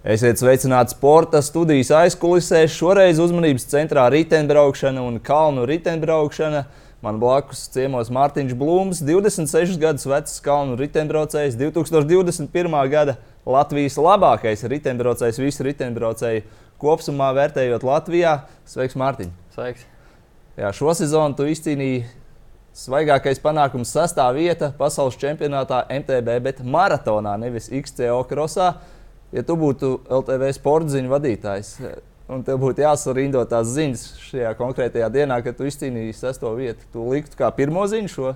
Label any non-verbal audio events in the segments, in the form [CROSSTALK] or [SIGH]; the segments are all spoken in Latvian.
Esiet sveicināti sporta studijas aizkulisēs. Šoreiz uzmanības centrā riteņbraukšana un kalnu riteņbraukšana. Man blakus ciemos Mārtiņš Blūms, 26 gadus vecs kalnu riteņbraucējs, 2021. gada Latvijas labākais riteņbraucējs, visu riteņbraucēju kopumā vērtējot Latvijā. Sveiks, Mārtiņ! Sveiks! Jā, šo sezonu tu izcīnīji svaigākais panākums sastāvvieta pasaules čempionātā MTB, bet maratonā, nevis XCO krosā ja tu būtu LTV sporta ziņu vadītājs, un tev būtu jāsarindo tās ziņas šajā konkrētajā dienā, kad tu izcīnīji sesto vietu, tu liktu kā pirmo ziņu šo?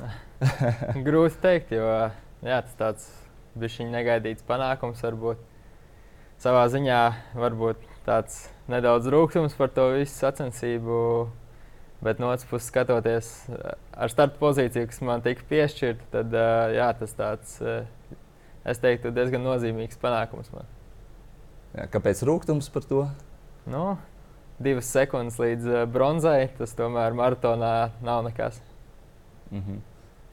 [LAUGHS] Grūti pateikt, jo jā, tas tāds bija negaidīts panākums. Varbūt savā ziņā varbūt tāds nedaudz rūkums par to visu sacensību. Bet no otras puses, skatoties ar starta pozīciju, kas man tika piešķirta, tad jā, tas tāds es teiktu, diezgan nozīmīgs panākums man. Jā, kāpēc rūkums par to? Nu, divas sekundes līdz uh, bronzai, tas tomēr maratonā nav nekas. Mm -hmm.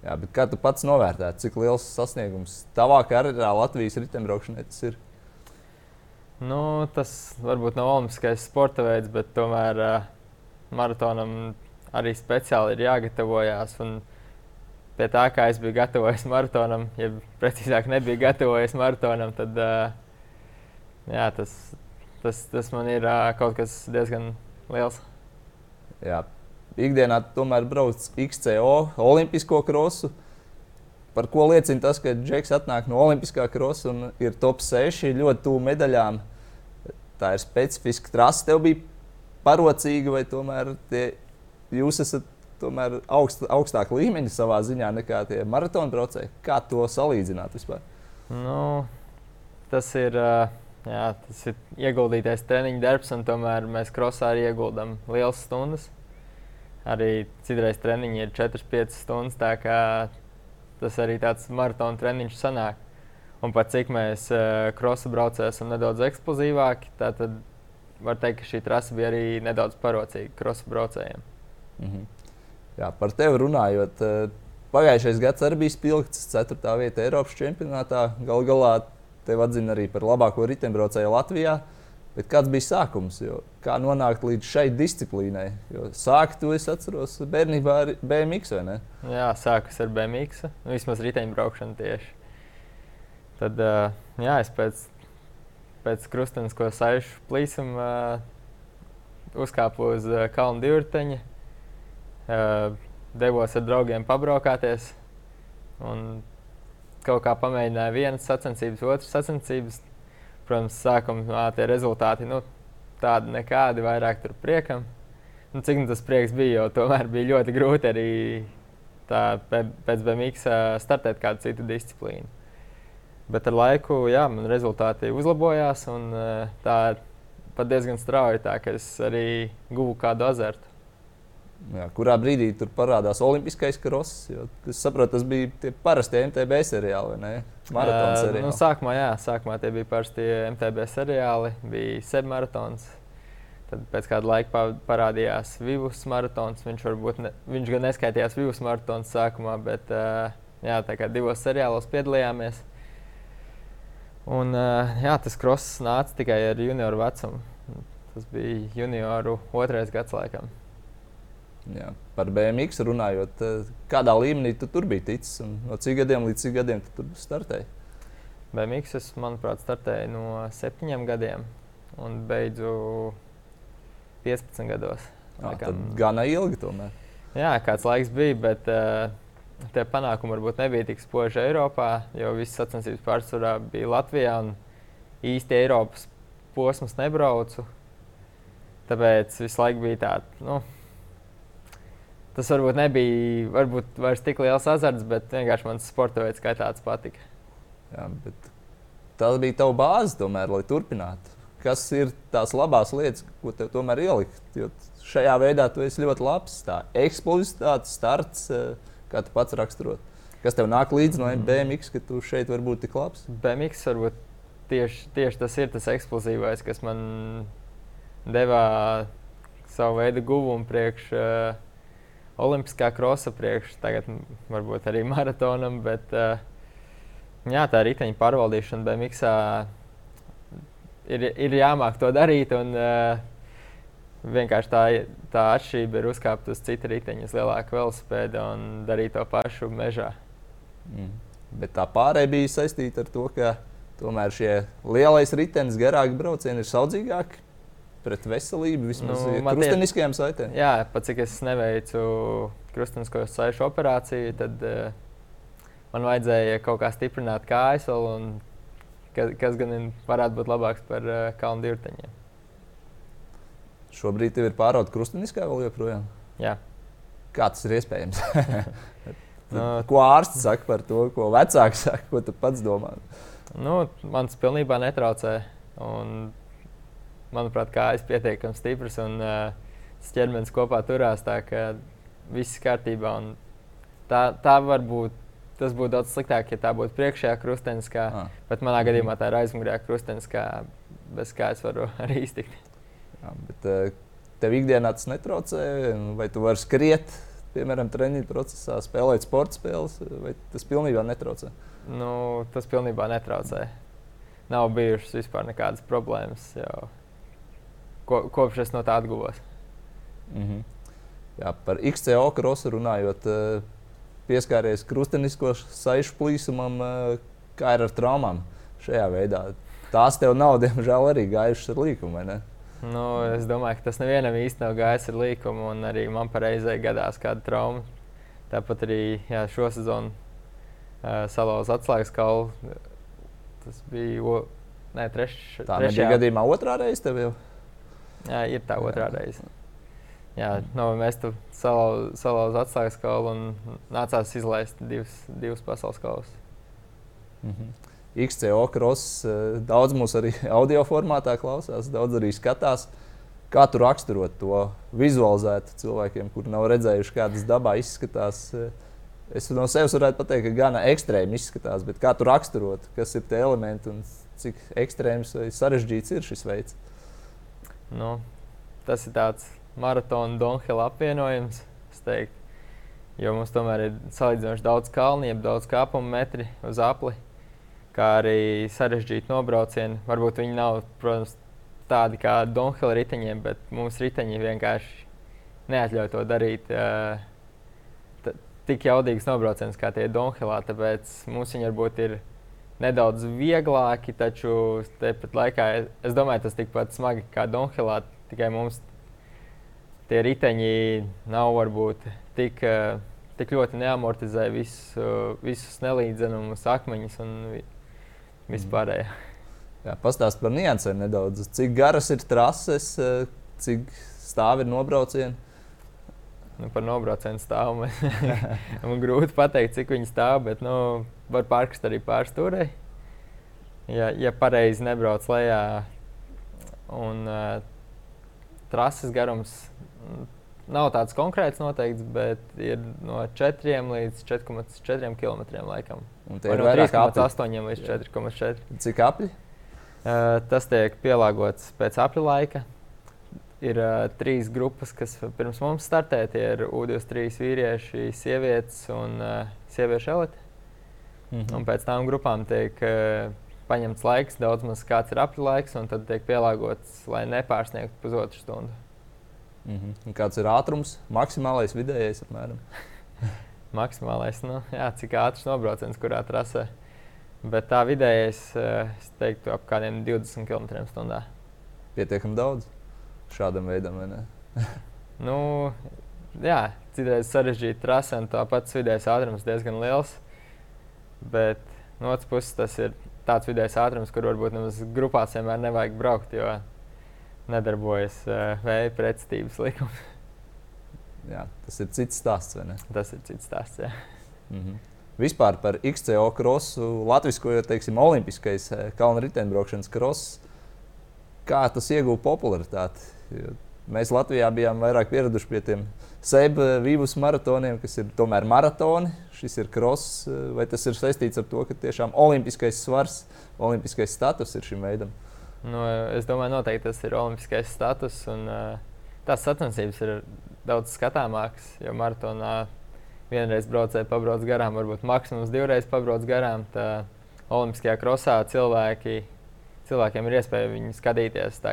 Jā, bet kā tu pats novērtēji, cik liels sasniegums tavā karjerā Latvijas riteņbraukšanai tas ir? Nu, tas varbūt nav olimpiskais sporta veids, bet tomēr uh, maratonam arī speciāli ir jāgatavojas. Un, pie tā, kā es biju gatavojies maratonam, ja precīzāk nebija gatavojies maratonam, tad jā, tas, tas, tas man ir kaut kas diezgan liels. Jā. Ikdienā tomēr brauc XCO, Olimpisko krosu. Par ko liecina tas, ka Džeks atnāk no Olimpiskā krosa un ir top 6 ļoti tuvu medaļām. Tā ir specifiska trase. Tev bija parocīga, vai tomēr tie, jūs esat tomēr augst, augstāka līmeņa savā ziņā nekā tie maratona braucēji. Kā to salīdzināt vispār? Nu, tas ir. Jā, tas ir ieguldītais treniņa darbs, un tomēr mēs krosā arī ieguldām lielas stundas. Arī citreiz treniņi ir 4-5 stundas, tā kā tas arī tāds maratona treniņš sanāk. Un pat cik mēs krosa braucējiem esam nedaudz eksplozīvāki, tad var teikt, ka šī trasa bija arī nedaudz parocīga krosa braucējiem. -hmm. Jā, par tevi runājot, eh, pagājušais gads arī bija spilgts. 4. vieta Eiropas čempionātā. Galu galā tevi atzina arī par labāko riteņbraucēju Latvijā. Bet kāds bija sākums? Jo kā nonākt līdz šai disciplīnai? Jo sākt to es atceros bērnībā ar BMX. Jā, sākus ar BMX, nu, vismaz riteņbraukšanu tieši. Tad uh, jā, es pēc, pēc krustenes, ko saišu plīsam, uh, uzkāpu uz kalnu divriteņa devos ar draugiem pabraukāties. Kaut kā pamēģināju vienas sacensības, otras sacensības. Protams, sākumā tie rezultāti nu, tādi nekādi, vairāk tur priekam. Nu, cik nu tas prieks bija, jo tomēr bija ļoti grūti arī tā, pēc BMX startēt kādu citu disciplīnu. Bet ar laiku jā, man rezultāti uzlabojās, un tā pat diezgan strauji, tā, ka es arī guvu kādu azartu. Jā, kurā brīdī tur parādās Olimpiskais kross? Es saprotu, tas bija tie parastie MTB seriāli, vai ne? Maratona seriāli. Uh, nu, sākumā, jā, sākumā tie bija parasti MTB seriāli, bija sebmaratons. Tad pēc kāda laika parādījās Vivus maratons. Viņš, ne, viņš gan neskaitījās Vivus maratons sākumā, bet uh, jā, divos seriālos piedalījāmies. Un, uh, jā, tas kross nāca tikai ar junioru vecumu. Tas bija junioru otrais gads laikam. Jā, par BMX runājot, eh, kādā līmenī tu tur biji ticis un no cik gadiem līdz cik gadiem tu tur startēji? BMX, es, manuprāt, startēju no septiņiem gadiem un beidzu 15 gados. Jā, tad gana ilgi tomēr. Jā, kāds laiks bija, bet uh, tie panākumi varbūt nebija tik spoži Eiropā, jo visas sacensības pārsvarā bija Latvijā un īsti Eiropas posms nebraucu. Tāpēc visu laiku bija tāds. Nu, tas varbūt nebija varbūt vairs tik liels azarts, bet vienkārši mans sporta veids kā tāds patika. Jā, tā bija tava bāze, tomēr, lai turpinātu. Kas ir tās labās lietas, ko tev tomēr ielikt? Jo šajā veidā tu esi ļoti labs. Tā eksplozitāte, starts, eh, kā tu pats raksturot. Kas tev nāk līdzi no BMX, ka tu šeit vari būt tik labs? BMX varbūt tieši, tieši tas ir tas eksplozīvais, kas man deva savu veidu guvumu priekš. Uh, olimpiskā krosa priekš, tagad varbūt arī [LAUGHS] maratonam. Bet, uh, jā, tā riteņa pārvaldīšana BMX ir, ir jāmāk to darīt. Un, uh, vienkārši tā, tā atšķirība ir uzkāpt uz citu riteņu, uz lielāku velosipēdu un darīt to pašu mežā. Mm. Bet tā pārējai bija saistīta ar to, ka tomēr šie lielais ritenis, garāki braucieni ir saudzīgāki pret veselību, vismaz nu, krusteniskajām saitēm. Jā, pat cik es neveicu krustenisko saišu operāciju, tad uh, man vajadzēja kaut kā stiprināt kājas vēl, un kas, kas gan varētu būt labāks par uh, kalnu divteņiem. Šobrīd tev ir pārauta krusteniskā vēl joprojām? Jā. Kā tas ir iespējams? [LAUGHS] nu, ko ārsts saka par to, ko vecāki saka, ko tu pats domā? Nu, man tas pilnībā netraucē. Un, manuprāt, kājas pietiekami stipras un uh, ķermenis kopā turās. Tā ka viss ir kārtībā. Tā, tā var būt tas būtu daudz sliktāk, ja tā būtu priekšējā krustenis. Kā, ah. Bet manā gadījumā tā ir aizmugurējā krustenis, kā bez kā es varu [LAUGHS] arī iztikt. Jā, bet, eh, tev ikdienā tas netraucē, vai tu vari skriet, piemēram, treniņu procesā, spēlēt sporta spēles, vai tas pilnībā netraucē? Nu, tas pilnībā netraucē. Nav bijušas vispār nekādas problēmas, jau ko, kopš es no tā atguvos. Mm -hmm. Jā, par XCO krosu runājot, eh, pieskāries krustenisko saišu plīsumam, eh, kā ir ar traumām šajā veidā. Tās tev nav, [LAUGHS] diemžēl, arī gājušas ar līkumu, vai ne? Nu, es domāju, ka tas nevienam īsti nav gājis ar līkumu, un arī man pareizai gadās kāda trauma. Tāpat arī jā, šo sezonu uh, salauza atslēgas kaulu. Tas bija o, ne, treš, tā trešajā gadījumā otrā reize tev jau? Jā, ir tā otrā reize. Jā, no, mēs tur salauzām salauz atslēgas kaulu un nācās izlaist divas, divas pasaules kaulas. Mm -hmm. XCO cross eh, daudz mūs arī [LAUGHS] audio formātā klausās, daudz arī skatās. Kā tu raksturot to vizualizēt cilvēkiem, kuriem nav redzējuši, kādas dabā izskatās? Eh, es no sevis varētu pateikt, ka gana ekstrēmi izskatās, bet kā tu raksturot, kas ir tie elementi un cik ekstrēms vai sarežģīts ir šis veids? Nu, tas ir tāds maratona Donhila apvienojums. Jo mums tomēr ir salīdzinoši daudz kalnu, jeb daudz kāpumu metri uz apli, kā arī sarežģīti nobraucieni. Varbūt viņi nav, protams, tādi kā Donhila riteņiem, bet mums riteņi vienkārši neatļauj to darīt. Uh, tik jaudīgs nobrauciens kā tie Donhilā, tāpēc mums viņi varbūt ir nedaudz vieglāki, taču tepat laikā es domāju, tas tikpat smagi kā Donhilā, tikai mums tie riteņi nav varbūt tik, eh, tik ļoti neamortizē visu, visus nelīdzenumus, akmeņus un vispārējo. Pastāst par niansēm nedaudz. Cik garas ir trases, eh, cik stāvi ir nobraucieni? Nu, par nobraucienu stāvu [LAUGHS] man grūti pateikt, cik viņi stāv, bet nu, var pārkst arī pārstūrē. Ja, ja pareizi nebrauc lejā un uh, trases garums Nav tāds konkrēts noteikts, bet ir no 4 līdz 4,4 km. Laikam. Un tie ir no 3,8 līdz 4,4. Cik apli? Uh, tas tiek pielāgots pēc apļu laika. Ir uh, trīs grupas, kas pirms mums startē. Tie ir U23 vīrieši, sievietes un uh, sieviešu elite. Mm -hmm. Un pēc tam grupām tiek uh, paņemts laiks, daudz maz kāds ir apļu laiks, un tad tiek pielāgots, lai nepārsniegtu pusotru stundu. Mm -hmm. Kāds ir ātrums, maksimālais, vidējais apmēram? [LAUGHS] maksimālais, nu, jā, cik ātrs nobrauciens, kurā trasē. Bet tā vidējais, eh, es teiktu, ap kādiem 20 km/h. Pietiekami daudz šādam veidam, [LAUGHS] nu, jā, citreiz sarežģīta trase, un tāpat vidējais ātrums diezgan liels. Bet no otras puses, tas ir tāds vidējais ātrums, kur varbūt nemaz grupās vienmēr nevajag braukt. Jo nedarbojas uh, vēja pretestības likums. [LAUGHS] jā, tas ir cits stāsts, vai ne? Tas ir cits stāsts. Jā. Mm -hmm. Vispār par XCO krosu, latviešu, jau teiksim, olimpiskais kalnu riteņbraukšanas kross. Kā tas ieguva popularitāti? Mēs Latvijā bijām vairāk pieraduši pie tiem sēbu vīvus maratoniem, kas ir tomēr maratoni. Šis ir kross, eh, vai tas ir saistīts ar to, ka tiešām olimpiskais svars, olimpiskais status ir šim veidam? Nu, es domāju, noteikti tas ir olimpiskais status. Un, tās sacensības ir daudz skatāmākas, jo maratonā vienreiz braucēji pabrauc garām, varbūt maksimums divreiz pabrauc garām. Tā olimpiskajā krosā cilvēki cilvēkiem ir iespēja viņu skatīties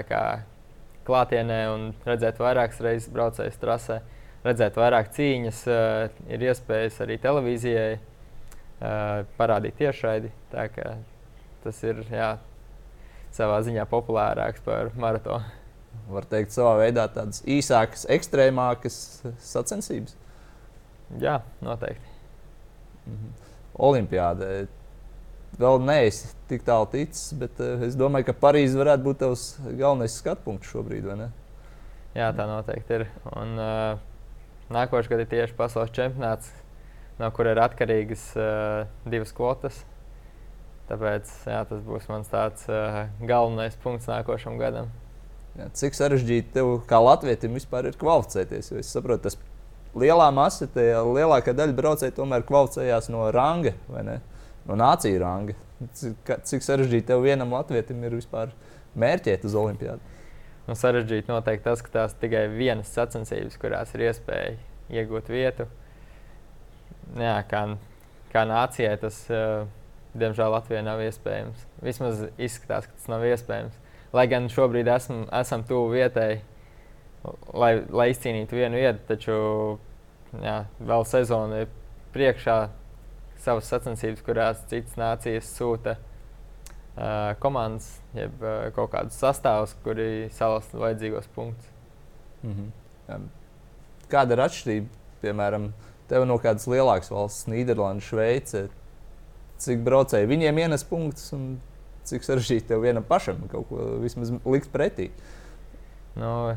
klātienē un redzēt vairākas reizes braucējas trasē, redzēt vairāk cīņas, uh, ir iespējas arī televīzijai uh, parādīt tiešraidi. Tas ir jā, savā ziņā populārāks par maratonu. Var teikt, savā veidā tādas īsākas, ekstrēmākas sacensības. Jā, noteikti. Mhm. Olimpiādē vēl neesi tik tālu ticis, bet uh, es domāju, ka Parīzē varētu būt tavs galvenais skatu punkts šobrīd. Jā, tā noteikti ir. Un, uh, nākošais gads ir tieši pasaules čempionāts, no kura ir atkarīgas uh, divas kvotas. Tāpēc jā, tas būs mans tāds uh, galvenais punkts nākošam gadam. Jā, cik sarežģīti tev kā latvietim vispār ir kvalificēties? Jo es saprotu, tas lielā masa, lielākā daļa braucēju tomēr kvalificējās no ranga vai ne? No nāciju ranga. Cik, cik sarežģīti tev vienam latvietim ir vispār mērķēt uz olimpiādu? Nu, sarežģīti noteikti tas, ka tās tikai vienas sacensības, kurās ir iespēja iegūt vietu. Jā, kā, kā nācijai tas, uh, diemžēl, Latvijai nav iespējams. Vismaz izskatās, ka tas nav iespējams. Lai gan šobrīd esmu, esam tuvu vietai, lai, lai izcīnītu vienu vietu, taču jā, vēl sezona ir priekšā savas sacensības, kurās citas nācijas sūta uh, komandas, jeb uh, kaut kādus sastāvus, kuri salasta vajadzīgos punktus. Mm -hmm. Kāda ir atšķirība, piemēram, tev no kādas lielākas valsts, Nīderlanda, Šveice? Cik braucēji viņiem ienes punktus un cik sarežģīti tev vienam pašam kaut ko vismaz likt pretī? Nu,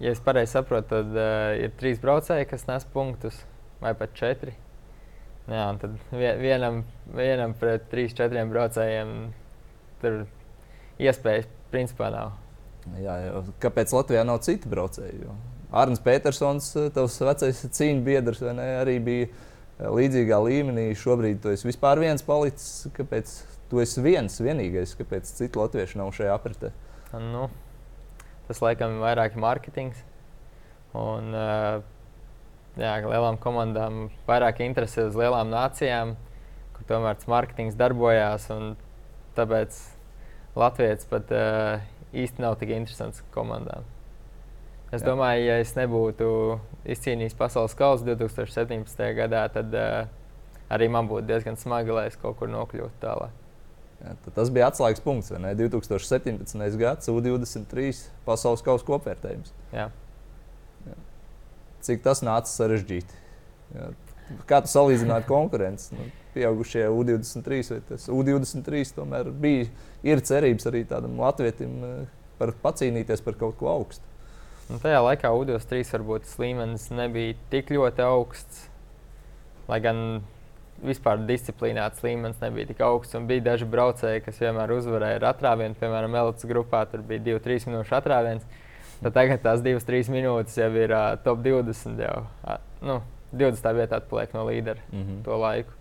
ja es pareizi saprotu, tad uh, ir trīs braucēji, kas nes punktus, vai pat četri. Jā, un tad vienam, vienam pret trīs, četriem braucējiem tur iespējas principā nav. Jā, jā. Kāpēc Latvijā nav citu braucēju? Arnēs Petersons, tavs vecais cīņu biedrs, ne, arī bija eh, līdzīgā līmenī. Šobrīd tu esi vispār viens palicis. Kāpēc tu esi viens, vienīgais? Kāpēc citu latviešu nav šajā apritē? Nu, tas laikam ir vairāk mārketings. Un, uh, jā, lielām komandām vairāk interesi uz lielām nācijām, kur tomēr tas mārketings darbojās. Tāpēc Latvijas pat uh, īsti nav tik interesants komandām. Es jā. domāju, ja es nebūtu izcīnījis pasaules kausu 2017. gadā, tad uh, arī man būtu diezgan smagi, lai es kaut kur nokļūtu tālāk. Jā, tas bija atslēgas punkts. 2017. gads, U23 pasaules kausa kopvērtējums. Jā cik tas nāca sarežģīti. Jā. Kā tu salīdzinātu konkurenci? Nu, pieaugušie U23 vai tas U23 tomēr bija ir cerības arī tādam latvietim eh, par pacīnīties par kaut ko augstu. Nu, tajā laikā U23 varbūt līmenis nebija tik ļoti augsts. Lai gan vispār disciplināts līmenis nebija tik augsts, bija daži braucēji, kas vienmēr uzvarēja ar atrāvienu. Piemēram, Elites grupā tur bija 2-3 minūšu atrāviens. Tad tagad tās divas, trīs minūtes jau ir uh, top 20. Jau, uh, nu, 20. vietā atpaliek no līdera mm -hmm. to laiku.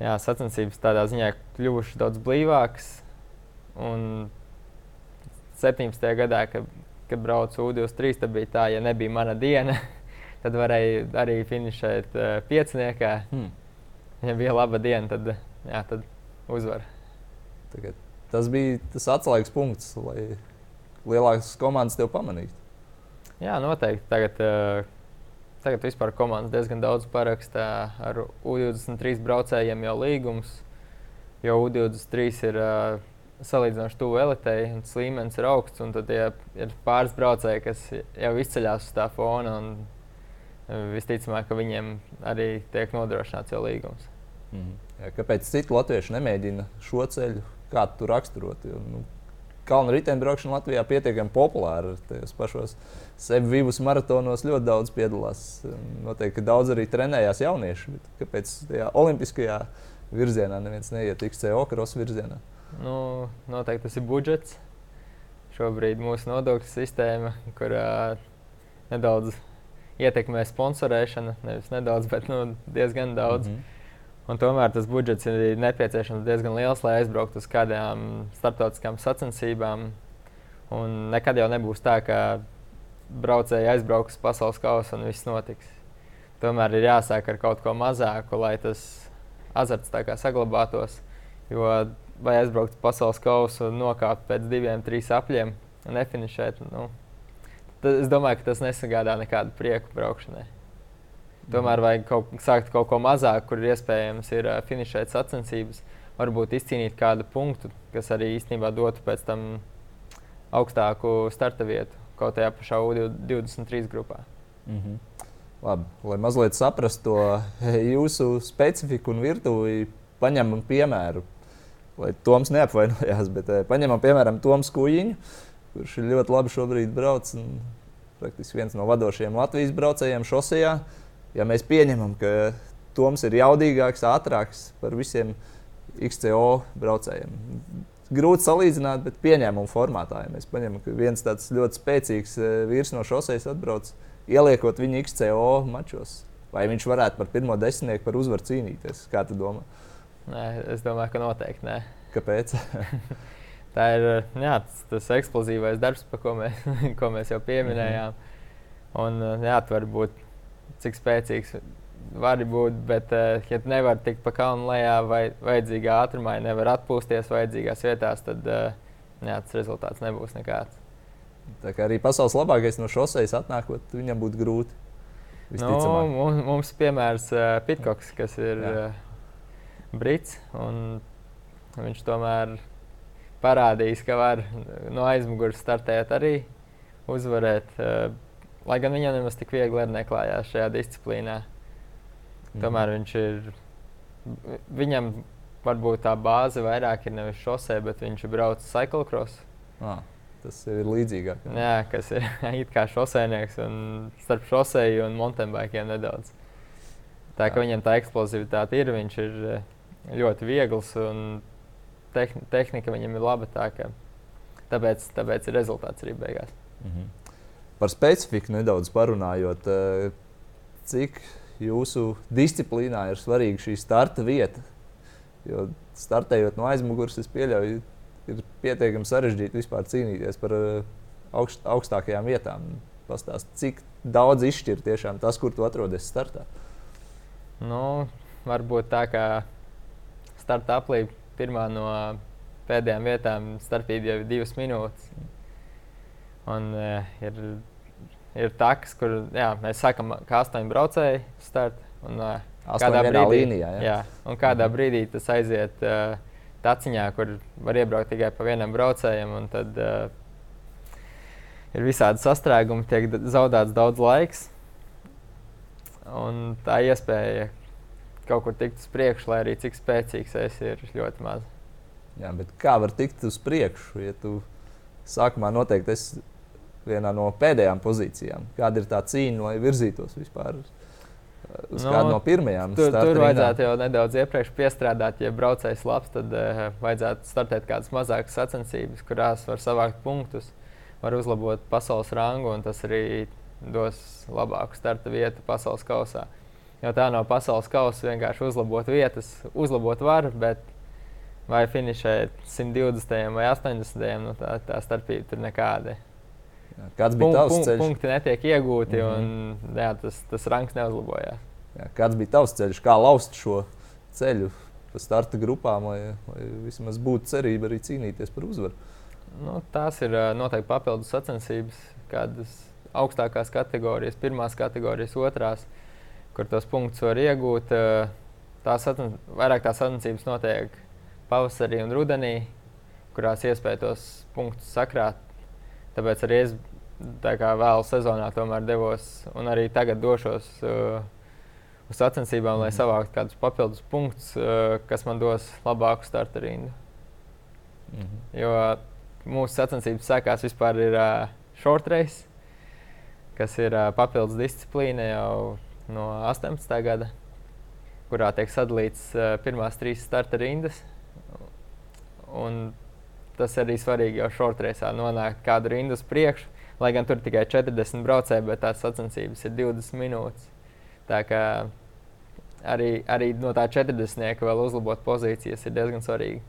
Jā, sacensības tādā ziņā kļuvušas daudz blīvākas. Un 17. gadā, kad, kad braucu U23, tad bija tā, ja nebija mana diena, [LAUGHS] tad varēja arī finišēt uh, pieciniekā. Hmm. Ja bija laba diena, tad, jā, tad uzvar. Tagad tas bija tas atslēgas punkts, lai lielākas komandas tev pamanīt. Jā, noteikti. Tagad, uh, tagad vispār komandas diezgan daudz parakstā ar U23 braucējiem jau līgums, jo U23 ir uh, salīdzinoši tuvu elitei, un tas līmenis ir augsts. Tad ja ir pāris braucēji, kas jau izceļas uz tā fona, un uh, visticamāk, ka viņiem arī tiek nodrošināts jau līgums. Mm. Kāpēc citi latvieši nemēģina šo ceļu? Kā tu raksturot? Jo, nu, kalnu riteņbraukšana Latvijā pietiekami populāra. Tajos pašos Sebvīvus maratonos ļoti daudz piedalās. Noteikti daudz arī trenējās jaunieši. Kāpēc tajā olimpiskajā virzienā neviens neiet XCO krosa virzienā? Nu, noteikti tas ir budžets. Šobrīd mūsu nodokļu sistēma, kur uh, nedaudz ietekmē sponsorēšana, nevis nedaudz, bet nu, diezgan daudz. Mm -hmm. Un tomēr tas budžets ir nepieciešams diezgan liels, lai aizbrauktu uz kādām starptautiskām sacensībām. Un nekad jau nebūs tā, ka braucēji aizbrauks pasaules kausa un viss notiks. Tomēr ir jāsāk ar kaut ko mazāku, lai tas azarts saglabātos. Jo vai aizbraukt uz pasaules kausu un nokāpt pēc diviem, trīs apļiem un nefinišēt. Nu, tad es domāju, ka tas nesagādā nekādu prieku braukšanai. Tomēr vajag kaut, sākt kaut ko mazāk, kur iespējams ir uh, finišēt sacensības, varbūt izcīnīt kādu punktu, kas arī īstenībā dotu pēc tam augstāku starta vietu kaut tajā pašā U23 grupā. Mm -hmm. Labi, lai mazliet saprastu to [LAUGHS] jūsu specifiku un virtuvi, paņemam piemēru. Lai Toms neapvainojās, bet eh, paņemam piemēram Toms Kujiņu, kurš ir ļoti labi šobrīd brauc. un Praktiski viens no vadošajiem Latvijas braucējiem šosejā. Ja mēs pieņemam, ka Toms ir jaudīgāks, ātrāks par visiem XCO braucējiem. Grūti salīdzināt, bet pieņēmuma formātā. Ja mēs paņemam, ka viens tāds ļoti spēcīgs eh, vīrs no šosejas atbrauc, ieliekot viņu XCO mačos. Vai viņš varētu par pirmo desmitnieku par uzvaru cīnīties? Kā tu domā? Nē, es domāju, ka noteikti nē. Kāpēc? [LAUGHS] [LAUGHS] Tā ir jā, tas, tas eksplozīvais darbs, par ko mēs, [LAUGHS] ko mēs jau pieminējām. Un, jā, tu vari būt cik spēcīgs. Vari būt, bet, eh, ja tu nevari tikt pa kalnu lejā vai vajadzīgā ātrumā, ja nevar atpūsties vajadzīgās vietās, tad eh, jā, tas rezultāts nebūs nekāds. Tā kā arī pasaules labākais no šosejas atnākot, viņam būtu grūti. Nu, mums, mums piemērs uh, Pitkoks, kas ir Jā. brits. Viņš tomēr parādījis, ka var no aizmugures startēt arī uzvarēt. Uh, lai gan viņam nemaz tik viegli arī neklājās šajā disciplīnā. Mhm. Tomēr viņš ir. Viņam varbūt tā bāze vairāk ir nevis šosē, bet viņš ir braucis cyclocross. Ah, tas ir līdzīgāk. jā. Jā, kas ir [LAUGHS] it kā šosēnieks un starp šoseju un mountainbikiem nedaudz. Tā kā viņam tā eksplozivitāte ir, viņš ir eh, ļoti viegls un tehn tehnika viņam ir laba. Tā, ka, tāpēc, tāpēc ir rezultāts arī beigās. Mhm. Par specifiku nedaudz parunājot, eh, cik jūsu disciplīnā ir svarīga šī starta vieta. Jo startējot no aizmugures, es pieļauju, ir pietiekami sarežģīti vispār cīnīties par eh, augst, augstākajām vietām. Pastāst, cik daudz izšķir tiešām tas, kur tu atrodies startā. Nu, varbūt tā kā starta aplī pirmā no pēdējām vietām starpība jau ir divas minūtes. Un uh, ir, ir takas, kur jā, mēs sākam kā astoņi braucēji startu. Un, uh, Astoņi vienā līnijā. Ja? jā, un kādā Mhm. brīdī tas aiziet uh, taciņā, kur var iebraukt tikai pa vienam braucējam. un Tad uh, ir visādi sastrēgumi, tiek zaudēts daudz laiks. Un tā iespēja kaut kur tikt uz priekšu, lai arī cik spēcīgs esi, ir ļoti maza. Jā, bet kā var tikt uz priekšu, ja tu sākumā noteikti esi vienā no pēdējām pozīcijām? Kāda ir tā cīņa, lai virzītos vispār uz, Nu, kādu no pirmajām? Tur, tur vajadzētu jau nedaudz iepriekš piestrādāt. Ja braucējs labs, tad uh, vajadzētu startēt kādas mazākas sacensības, kurās var savākt punktus, var uzlabot pasaules rangu, un tas arī dos labāku starta vietu pasaules kausā. Jo tā no pasaules kausa vienkārši uzlabot vietas, uzlabot var, bet vai finišēt 120. vai 80. Nu, tā, tā starpība tur nekāda. Kāds bija tavs punk, ceļš? punkti netiek iegūti, mm -hmm. un jā, tas, tas rangs neuzlabojās. Jā, kāds bija tavs ceļš? Kā lauzt šo ceļu pa starta grupām, lai, lai vismaz būtu cerība arī cīnīties par uzvaru? Nu, tās ir noteikti papildus sacensības, kādas augstākās kategorijas, pirmās kategorijas, otrās, kur tos punktus var iegūt. Tās vairāk tās sacensības notiek pavasarī un rudenī, kurās iespēja tos punktus sakrāt. Tāpēc arī es tā kā vēl sezonā tomēr devos un arī tagad došos uh, uz sacensībām, lai Mhm. savāktu kādus papildus punktus, uh, kas man dos labāku starta rindu. Mhm. Jo mūsu sacensības sākās vispār ir uh, short race, kas ir uh, papildus disciplīna jau no 18. gada, kurā tiek sadalīts uh, pirmās trīs starta rindas. Un tas arī svarīgi jau short race nonākt kādu rindu uz priekšu. Lai gan tur tikai 40 braucēji, bet tās sacensības ir 20 minūtes. Tā kā arī, arī no tā 40. vēl uzlabot pozīcijas ir diezgan svarīgi.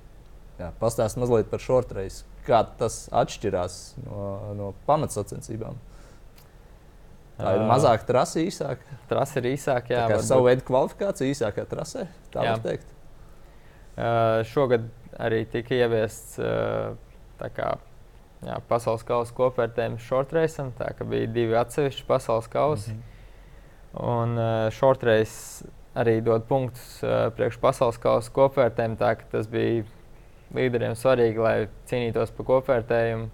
Jā, Pastāst mazliet par short race. Kā tas atšķirās no, no pamatsacensībām? Tā ir Ā, mazāka trasa, īsāka. Trasa ir īsāka, jā. Tā kā savu veidu kvalifikācija īsākā trasē. Tā Jā. var teikt. Uh, šogad arī tika ieviests kā, jā, pasaules kausa kopvērtējums shortreisam. Tā kā bija divi atsevišķi pasaules kausi. Mm -hmm. Un uh, shortreis arī dod punktus uh, priekš pasaules kausa kopvērtējumu. Tā ka tas bija līderiem svarīgi, lai cīnītos par kopvērtējumu.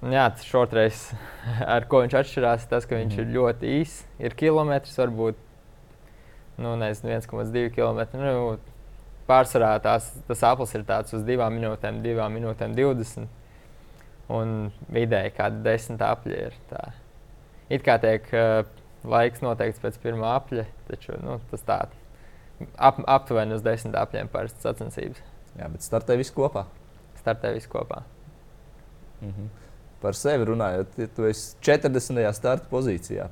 Jā, tas shortreis, [LAUGHS] ar ko viņš atšķirās, tas, ka viņš mm. ir ļoti īss. Ir kilometrs, varbūt nu, 1,2 km. Nu, pārsvarā tās, tas aplis ir tāds uz 2 minūtēm, 2 minūtēm 20. Un vidēji kāda desmit apļi ir. Tā. It kā tiek uh, laiks noteikts pēc pirmā apļa, taču nu, tas tā ap, aptuveni uz desmit apļiem parasti sacensības. Jā, bet startē viss kopā. Startē viss kopā. Mhm. Par sevi runājot, ja tu esi 40. starta pozīcijā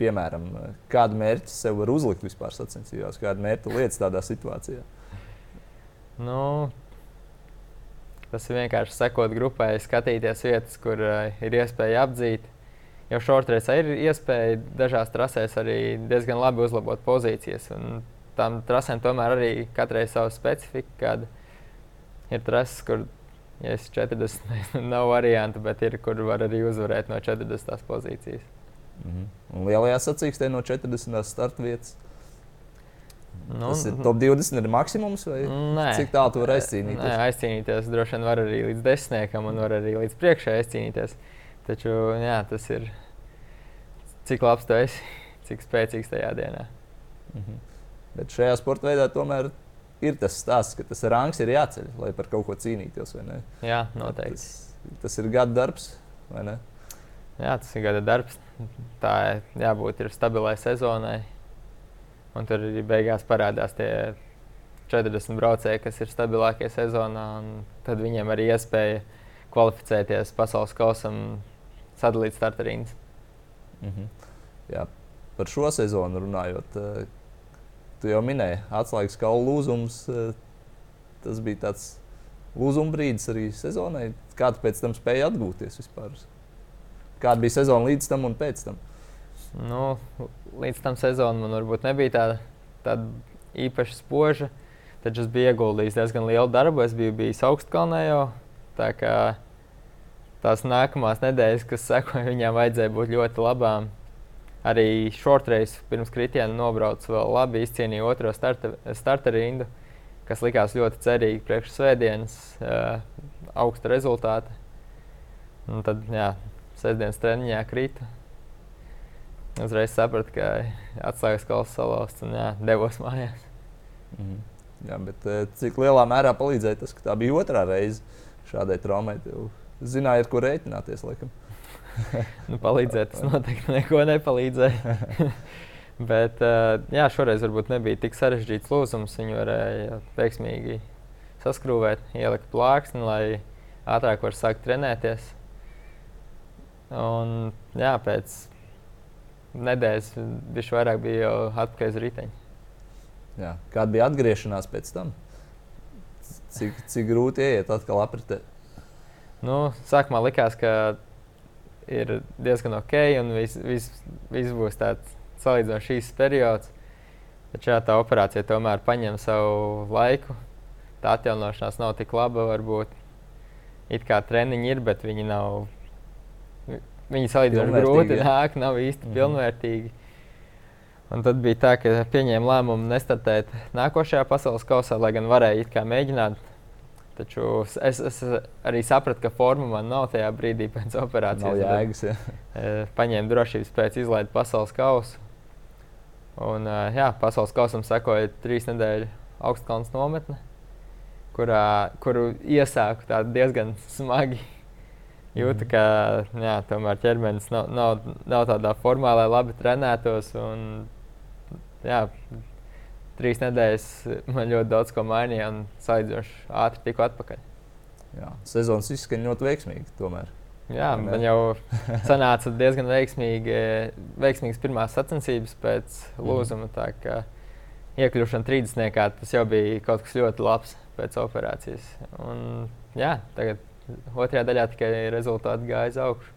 piemēram, kādu mērķi sev var uzlikt vispār sacensībās, kādu mērķi lietas tādā situācijā? Nu, tas ir vienkārši sekot grupai, skatīties vietas, kur uh, ir iespēja apdzīt. Jo šortreisā ir iespēja dažās trasēs arī diezgan labi uzlabot pozīcijas. Tām trasēm tomēr arī katrai savu specifiku. Kad ir trases, kur ja 40 [LAUGHS] nav variantu, bet ir, kur var arī uzvarēt no 40 pozīcijas. Mhm. Un lielajā sacīkstē no 40 starta vietas. Nu, tas ir top 20 ir maksimums, vai nē, cik tālu tu vari aizcīnīties? Nē, aizcīnīties droši vien var arī līdz desmitniekam, un var arī līdz priekšā aizcīnīties. Taču jā, tas ir cik labs tu esi, cik spēcīgs tajā dienā. Mhm. Bet šajā sporta veidā tomēr ir tas stāsts, ka tas rangs ir jāceļ, lai par kaut ko cīnītos. Jā, noteikti. Tas, tas ir gada darbs, vai ne? Jā, tas ir gada darbs tā jābūt stabilai sezonai. Un tur arī beigās parādās tie 40 braucēji, kas ir stabilākie sezonā. Tad viņiem arī iespēja kvalificēties pasaules kausam, sadalīt starta rindas. Mm -hmm. Jā, par šo sezonu runājot, eh, tu jau minēji, atslēgas kaula lūzums. Eh, tas bija tāds lūzuma brīdis arī sezonai. Kā tu pēc tam spēji atgūties vispār? Kāda bija sezona līdz tam un pēc tam? Nu, līdz tam sezonam man varbūt nebija tāda, tāda īpaši spoža. Taču es biju ieguldījis diezgan lielu darbu. Es biju bijis augstkalnē jau. Tā kā tās nākamās nedēļas, kas sekoja, [LAUGHS] viņām vajadzēja būt ļoti labām. Arī šortreis pirms kritiena nobraucu vēl labi, izcīnīju otro starta, starta rindu, kas likās ļoti cerīgi priekš svētdienas, uh, augsta rezultāta. Un tad, jā, sestdienas treniņā krita. Uzreiz sapratu, ka atslēgas kausa salauzts un jā, devos mājās. -hmm. Jā, bet eh, cik lielā mērā palīdzēja tas, ka tā bija otrā reize šādai traumai? Zināja, ar ko rēķināties. [LAUGHS] nu, palīdzēt, tas noteikti neko nepalīdzēja. [LAUGHS] bet eh, jā, šoreiz varbūt nebija tik sarežģīts lūzums. Viņu varēja veiksmīgi saskrūvēt, ielikt plāksni, lai ātrāk var sākt trenēties. Un, jā, pēc nedēļas viņš vairāk bija jau atpakaļ uz riteņa. Jā. Kāda bija atgriešanās pēc tam? Cik, cik grūti iet atkal apritē? Nu, sākumā likās, ka ir diezgan ok, un viss vis, vis būs tāds salīdzinoši īsts periods. Taču jā, tā operācija tomēr paņem savu laiku. Tā atjaunošanās nav tik laba, varbūt. It kā treniņi ir, bet viņi nav Viņi salīdzinoši grūti nāk, nav īsti mm. pilnvērtīgi. Un tad bija tā, ka pieņēma lēmumu nestartēt nākošajā pasaules kausā, lai gan varēja it kā mēģināt. Taču es, es arī sapratu, ka forma man nav tajā brīdī pēc [LAUGHS] operācijas. Nav jēgas, ja. Paņēmu drošības pēc izlaidu pasaules kausu. Un, jā, pasaules kausam sekoja trīs nedēļu augstkalns nometne, kurā, kuru iesāku diezgan smagi jūtu, ka jā, tomēr ķermenis nav, nav, nav tādā formā, lai labi trenētos. Un, jā, trīs nedēļas man ļoti daudz ko mainīja un salīdzinoši ātri tiku atpakaļ. Jā, sezonas izskan ļoti veiksmīgi. Tomēr. Jā, man jau [LAUGHS] sanāca diezgan veiksmīgi, veiksmīgas pirmās sacensības pēc mhm. lūzuma. Mm. Iekļūšana 30. tas jau bija kaut kas ļoti labs pēc operācijas. Un, jā, tagad otrajā daļā tikai rezultāti gāja uz augšu.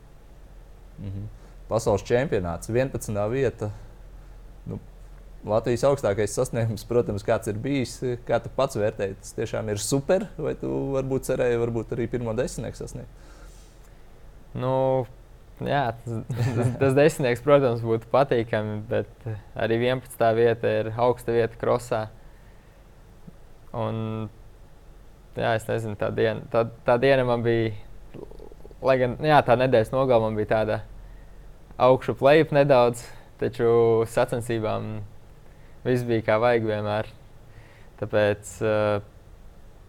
Mm -hmm. Pasaules čempionāts, 11. vieta. Nu, Latvijas augstākais sasniegums, protams, kāds ir bijis, kā tu pats vērtēji. Tas tiešām ir super, vai tu varbūt cerēji, varbūt arī pirmo desmitnieku sasniegt? Nu, jā, tas, tas desmitnieks, protams, būtu patīkami, bet arī 11. vieta ir augsta vieta krosā. Un, jā, es nezinu, tā diena, tā, tā diena man bija, lai gan jā, tā nedēļas nogalē man bija tāda augšu plejup nedaudz, taču sacensībām viss bija kā vajag vienmēr. Tāpēc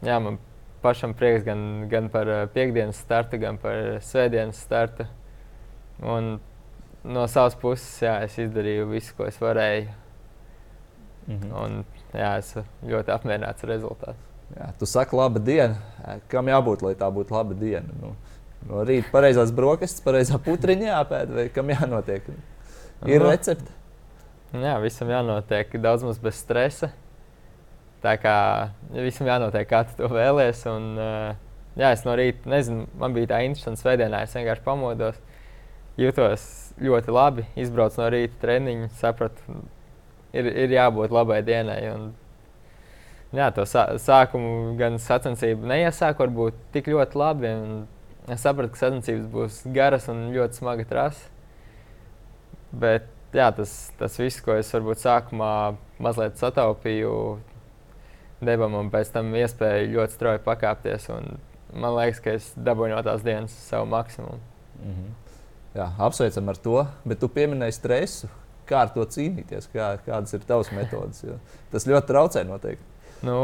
jā, man pašam prieks gan, gan par piekdienas startu, gan par svētdienas startu. Un no savas puses, jā, es izdarīju visu, ko es varēju. Mhm. Un, jā, esmu ļoti apmierināts ar rezultātu. Jā, tu saki, laba diena. Kam jābūt, lai tā būtu laba diena? Nu, no rīta pareizās brokastis, pareizā putriņā jāpēd, vai kam jānotiek? Ir nu, recepte. Jā, visam jānotiek daudz maz bez stresa. Tā kā visam jānotiek, kā tu to vēlēsies. Un, jā, es no rīta, nezinu, man bija tā interesanta svētdienā, es vienkārši pamodos. Jutos ļoti labi, izbraucu no rīta treniņu, sapratu, ir, ir jābūt labai dienai. Un, jā, to sā, sākumu gan sacensību neiesāku varbūt tik ļoti labi. Es sapratu, ka sacensības būs garas un ļoti smaga trasa. Bet jā, tas, tas viss, ko es varbūt sākumā mazliet sataupīju, deva man pēc tam iespēju ļoti strauji pakāpties. Man liekas, ka es dabūju no tās dienas savu maksimumu. Mm -hmm. Jā, apsveicam ar to, bet tu pieminēji stresu kā ar to cīnīties, kā, kādas ir tavas metodes. Tas ļoti traucē noteikti. Nu,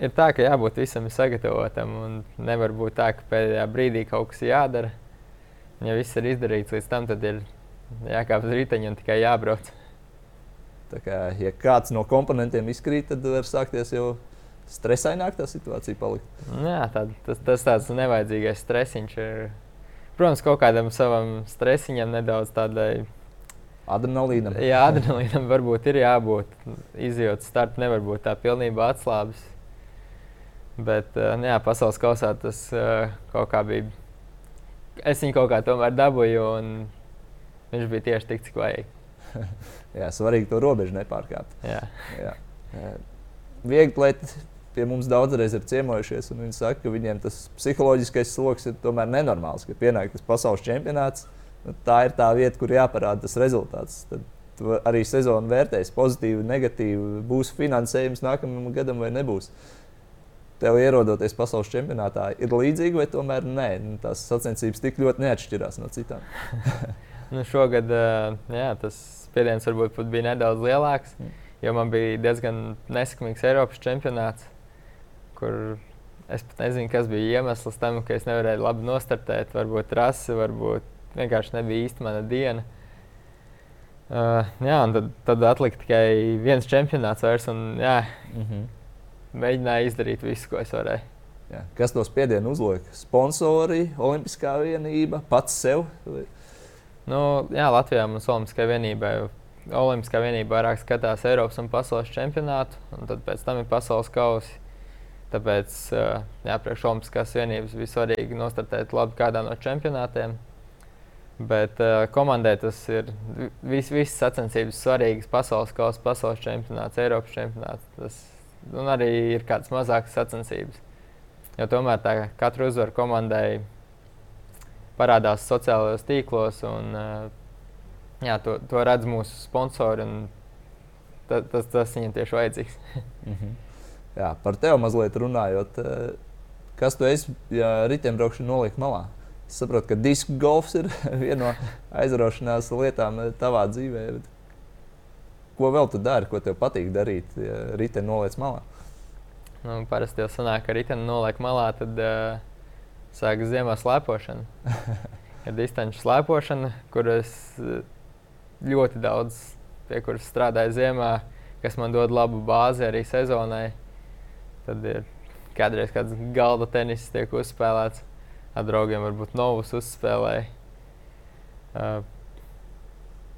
ir tā, ka jābūt visam sagatavotam. Nevar būt tā, ka pēdējā brīdī kaut kas jādara. Ja viss ir izdarīts līdz tam, tad ir jākāp uz riteņa un tikai jābrauc. Tā kā, ja kāds no komponentiem izkrīt, tad var sākties jau stresaināk tā situācija palikt. Jā, tā, tas, tas tāds nevajadzīgais stresiņš ir. Protams, kaut kādam savam stresiņam nedaudz tādai Adrenalīnam. Jā, adrenalīnam varbūt ir jābūt. Izjūta starta nevar būt tā pilnībā atslābis. Bet, uh, jā, pasaules kausā tas uh, kaut kā bija. Es viņu kaut kā tomēr dabūju, un viņš bija tieši tik, cik vajag. [LAUGHS] jā, svarīgi to robežu nepārkāpt. Jā. jā. Viegli plēti pie mums daudzreiz ir ciemojušies, un viņi saka, ka viņiem tas psiholoģiskais sloks ir tomēr nenormāls, ka pienāk tas pasaules čempionāts nu, tā ir tā vieta, kur jāparāda tas rezultāts. Tad arī sezonu vērtēs pozitīvi, negatīvi. Būs finansējums nākamajam gadam vai nebūs. Tev ierodoties pasaules čempionātā, ir līdzīgi vai tomēr nē? Nu, tās sacensības tik ļoti neatšķirās no citām. [LAUGHS] nu, šogad jā, tas spiediens varbūt bija nedaudz lielāks, mm. jo man bija diezgan nesekmīgs Eiropas čempionāts, kur es pat nezinu, kas bija iemesls tam, ka es nevarēju labi nostartēt. Varbūt rasa, varbūt vienkārši nebija īsti mana diena. Uh, jā, un tad, tad atlika tikai viens čempionāts vairs. Un, jā, mm -hmm. Mēģināju izdarīt visu, ko es varēju. Jā. Kas to spiedienu uzliek? Sponsori, Olimpiskā vienība, pats sev? Nu, jā, Latvijā mums Olimpiskā vienība. Olimpiskā vienība vairāk skatās Eiropas un pasaules čempionātu, un tad pēc tam ir pasaules kausi. Tāpēc, jā, priekš Olimpiskās vienības bija svarīgi nostartēt labi kādā no čempionātiem. Bet uh, komandai tas ir vis, visas sacensības svarīgas. Pasaules kausa, pasaules čempionāts, Eiropas čempionāts. Tas un arī ir kādas mazākas sacensības. Jo tomēr tā katra uzvara komandai parādās sociālajos tīklos, un uh, jā, to, to redz mūsu sponsori. Ta, tas, tas viņiem tieši vajadzīgs. [LAUGHS] mm -hmm. Jā, par tevi mazliet runājot. Eh, kas tu esi, ja riteņbraukšana noliek malā? Saprotu, ka disku golfs ir [LAUGHS] viena no aizraušanās lietām tavā dzīvē. Ko vēl tu dari, ko tev patīk darīt, ja riteni noliec malā? Nu, parasti jau sanāk, ka riteni noliek malā, tad uh, sākas ziemā slēpošana. [LAUGHS] ir distanču slēpošana, kuras ļoti daudz pie kuras strādāju ziemā, kas man dod labu bāzi arī sezonai. Tad ir kādreiz kāds galda tenis tiek uzspēlēts ar draugiem varbūt novus uzspēlēju. Uh,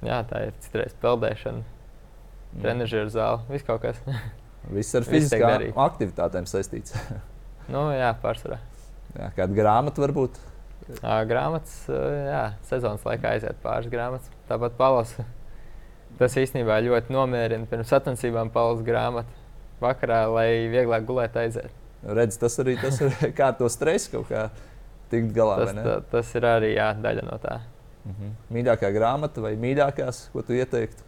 jā, tā ir citreiz peldēšana, mm. trenižera zāle, viss kaut kas. [LAUGHS] Viss ar fiziskām aktivitātēm saistīts. [LAUGHS] nu, jā, pārsvarā. Jā, kāda grāmata varbūt? Uh, grāmatas, jā, sezonas laikā aiziet pāris grāmatas. Tāpat palasu. tas īstenībā ļoti nomierina. Pirms sacensībām palūdzu grāmatu vakarā, lai vieglāk gulēt aiziet. Redz, tas arī tas ir [LAUGHS] kā to stresu kaut kā tikt galā. Tas, tā, tas ir arī jā, daļa no tā. Mhm. Mīļākā grāmata vai mīļākās, ko tu ieteiktu?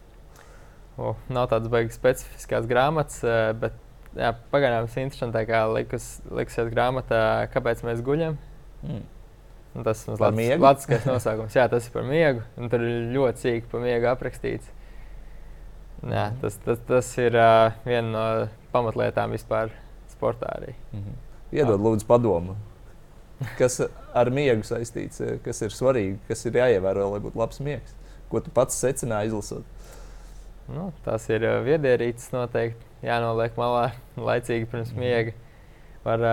O, nav tādas beigas specifiskas grāmatas, eh, bet jā, pagaidām tas ir interesanti. Kā likus, likusies grāmatā, kāpēc mēs guļam. Mm. Un tas ir Latvijas nosaukums. Jā, tas ir par miegu. Tur ir ļoti sīki par miegu aprakstīts. Jā, mhm. tas, tas, tas ir uh, viena no pamatlietām vispār sportā arī. Mm -hmm. Iedod, lūdzu, padomu. Kas ar miegu saistīts, kas ir svarīgi, kas ir jāievēro, lai būtu labs miegs? Ko tu pats secināji izlasot? Nu, tas ir viedierīces noteikti jānoliek malā laicīgi pirms mhm. miega. Var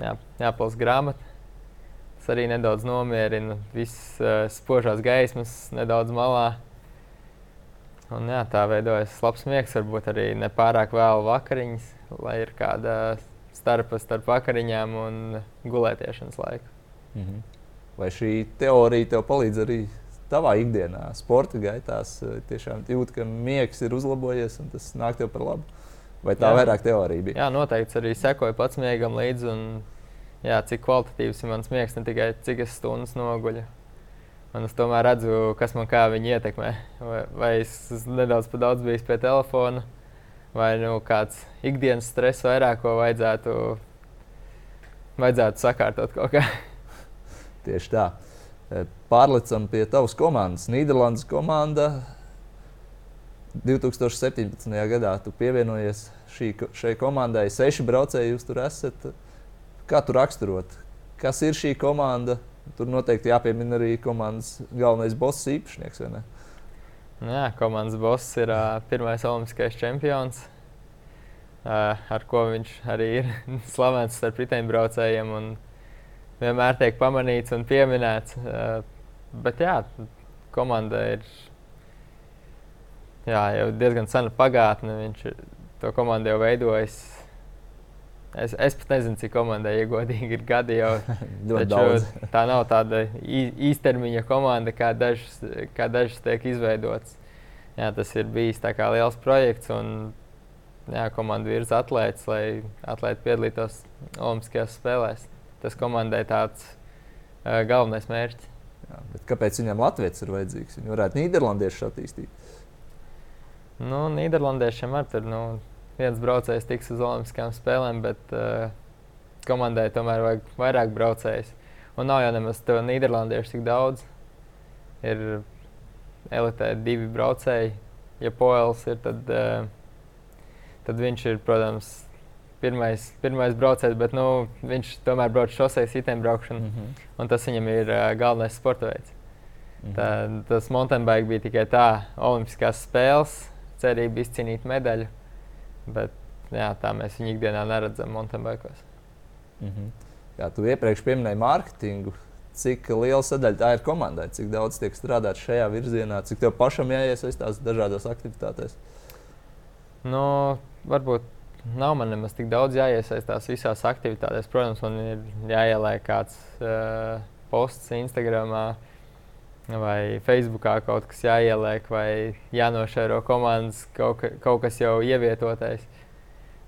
jā, jāpalst grāmatu. Tas arī nedaudz nomierina visas spožās gaismas, nedaudz malā. Un, jā, tā veidojas labs miegs, varbūt arī ne pārāk vēlu vakariņas, lai ir kāda starpa starp vakariņām un gulētiešanas laiku. -hmm. Vai šī teorija tev palīdz arī tavā ikdienā, sporta gaitās? Tiešām jūt, ka miegs ir uzlabojies un tas nāk tev par labu. Vai tā jā. vairāk teorija bija? Jā, noteikti arī sekoju pats miegam līdzi. Un, jā, cik kvalitatīvs ir mans miegs, ne tikai cik es stundas noguļu. Un es tomēr redzu, kas man kā viņa ietekmē. Vai, vai es nedaudz par daudz biju pie telefona, vai nu, kāds ikdienas stress vairāk, ko vajadzētu, vajadzētu sakārtot kaut kā. [LAUGHS] Tieši tā. E, pārlecam pie tavas komandas. Nīderlandes komanda 2017. gadā tu pievienojies šī, šai komandai. Seši braucēji jūs tur esat. Kā tu raksturot? Kas ir šī komanda? Tur noteikti jāpiemina arī komandas galvenais boss īpašnieks. Nu jā, komandas boss ir uh, pirmais olimpiskais čempions, uh, ar ko viņš arī ir [LAUGHS] slavens starp riteņbraucējiem un vienmēr tiek pamanīts un pieminēts. Uh, bet jā, komanda ir jā, jau diezgan sena pagātne. Viņš ir to komandu jau veidojis Es, es pat nezinu, cik komandai iegodīgi ir gadi jau. [LAUGHS] tā nav tāda īstermiņa komanda, kā dažas, kā dažas tiek izveidotas. Jā, tas ir bijis liels projekts, un jā, komanda virza atlētas, lai atlēti piedalītos Olimpiskajās spēlēs. Tas komandai tāds uh, galvenais mērķis. Jā, kāpēc viņam Latvijas ir vajadzīgs? Viņi varētu Nīderlandiešu attīstīt. Nu, Nīderlandiešiem arī tur. Nu, viens braucējs tiks uz Olimpiskajām spēlēm, bet uh, komandai tomēr vajag vairāk braucējus. Un nav jau nemaz to Nīderlandiešu tik daudz. Ir elitē divi braucēji. Ja Poels ir, tad, uh, tad viņš ir, protams, pirmais, pirmais braucējs, bet nu, viņš tomēr brauc šoseis itēm braukšanu. Mm -hmm. Un tas viņam ir uh, galvenais sporta veids. Mm -hmm. Tā, tas mountain bike bija tikai tā, Olimpiskās spēles, cerība izcīnīt medaļu. Bet jā, tā mēs viņu ikdienā neredzam monētas. Mm -hmm. Jā, tu iepriekš pieminēji mārketingu. Cik liela sadaļa tā ir komandai, cik daudz tiek strādāts šajā virzienā, cik tev pašam jāiesaistās dažādās aktivitātēs? Nu, varbūt nav man nemaz tik daudz jāiesaistās visās aktivitātēs. Protams, man ir jāieliek kāds uh, posts Instagram vai Facebookā kaut kas jāieliek, vai jānošēro komandas kaut, ka, kaut kas jau ievietotais.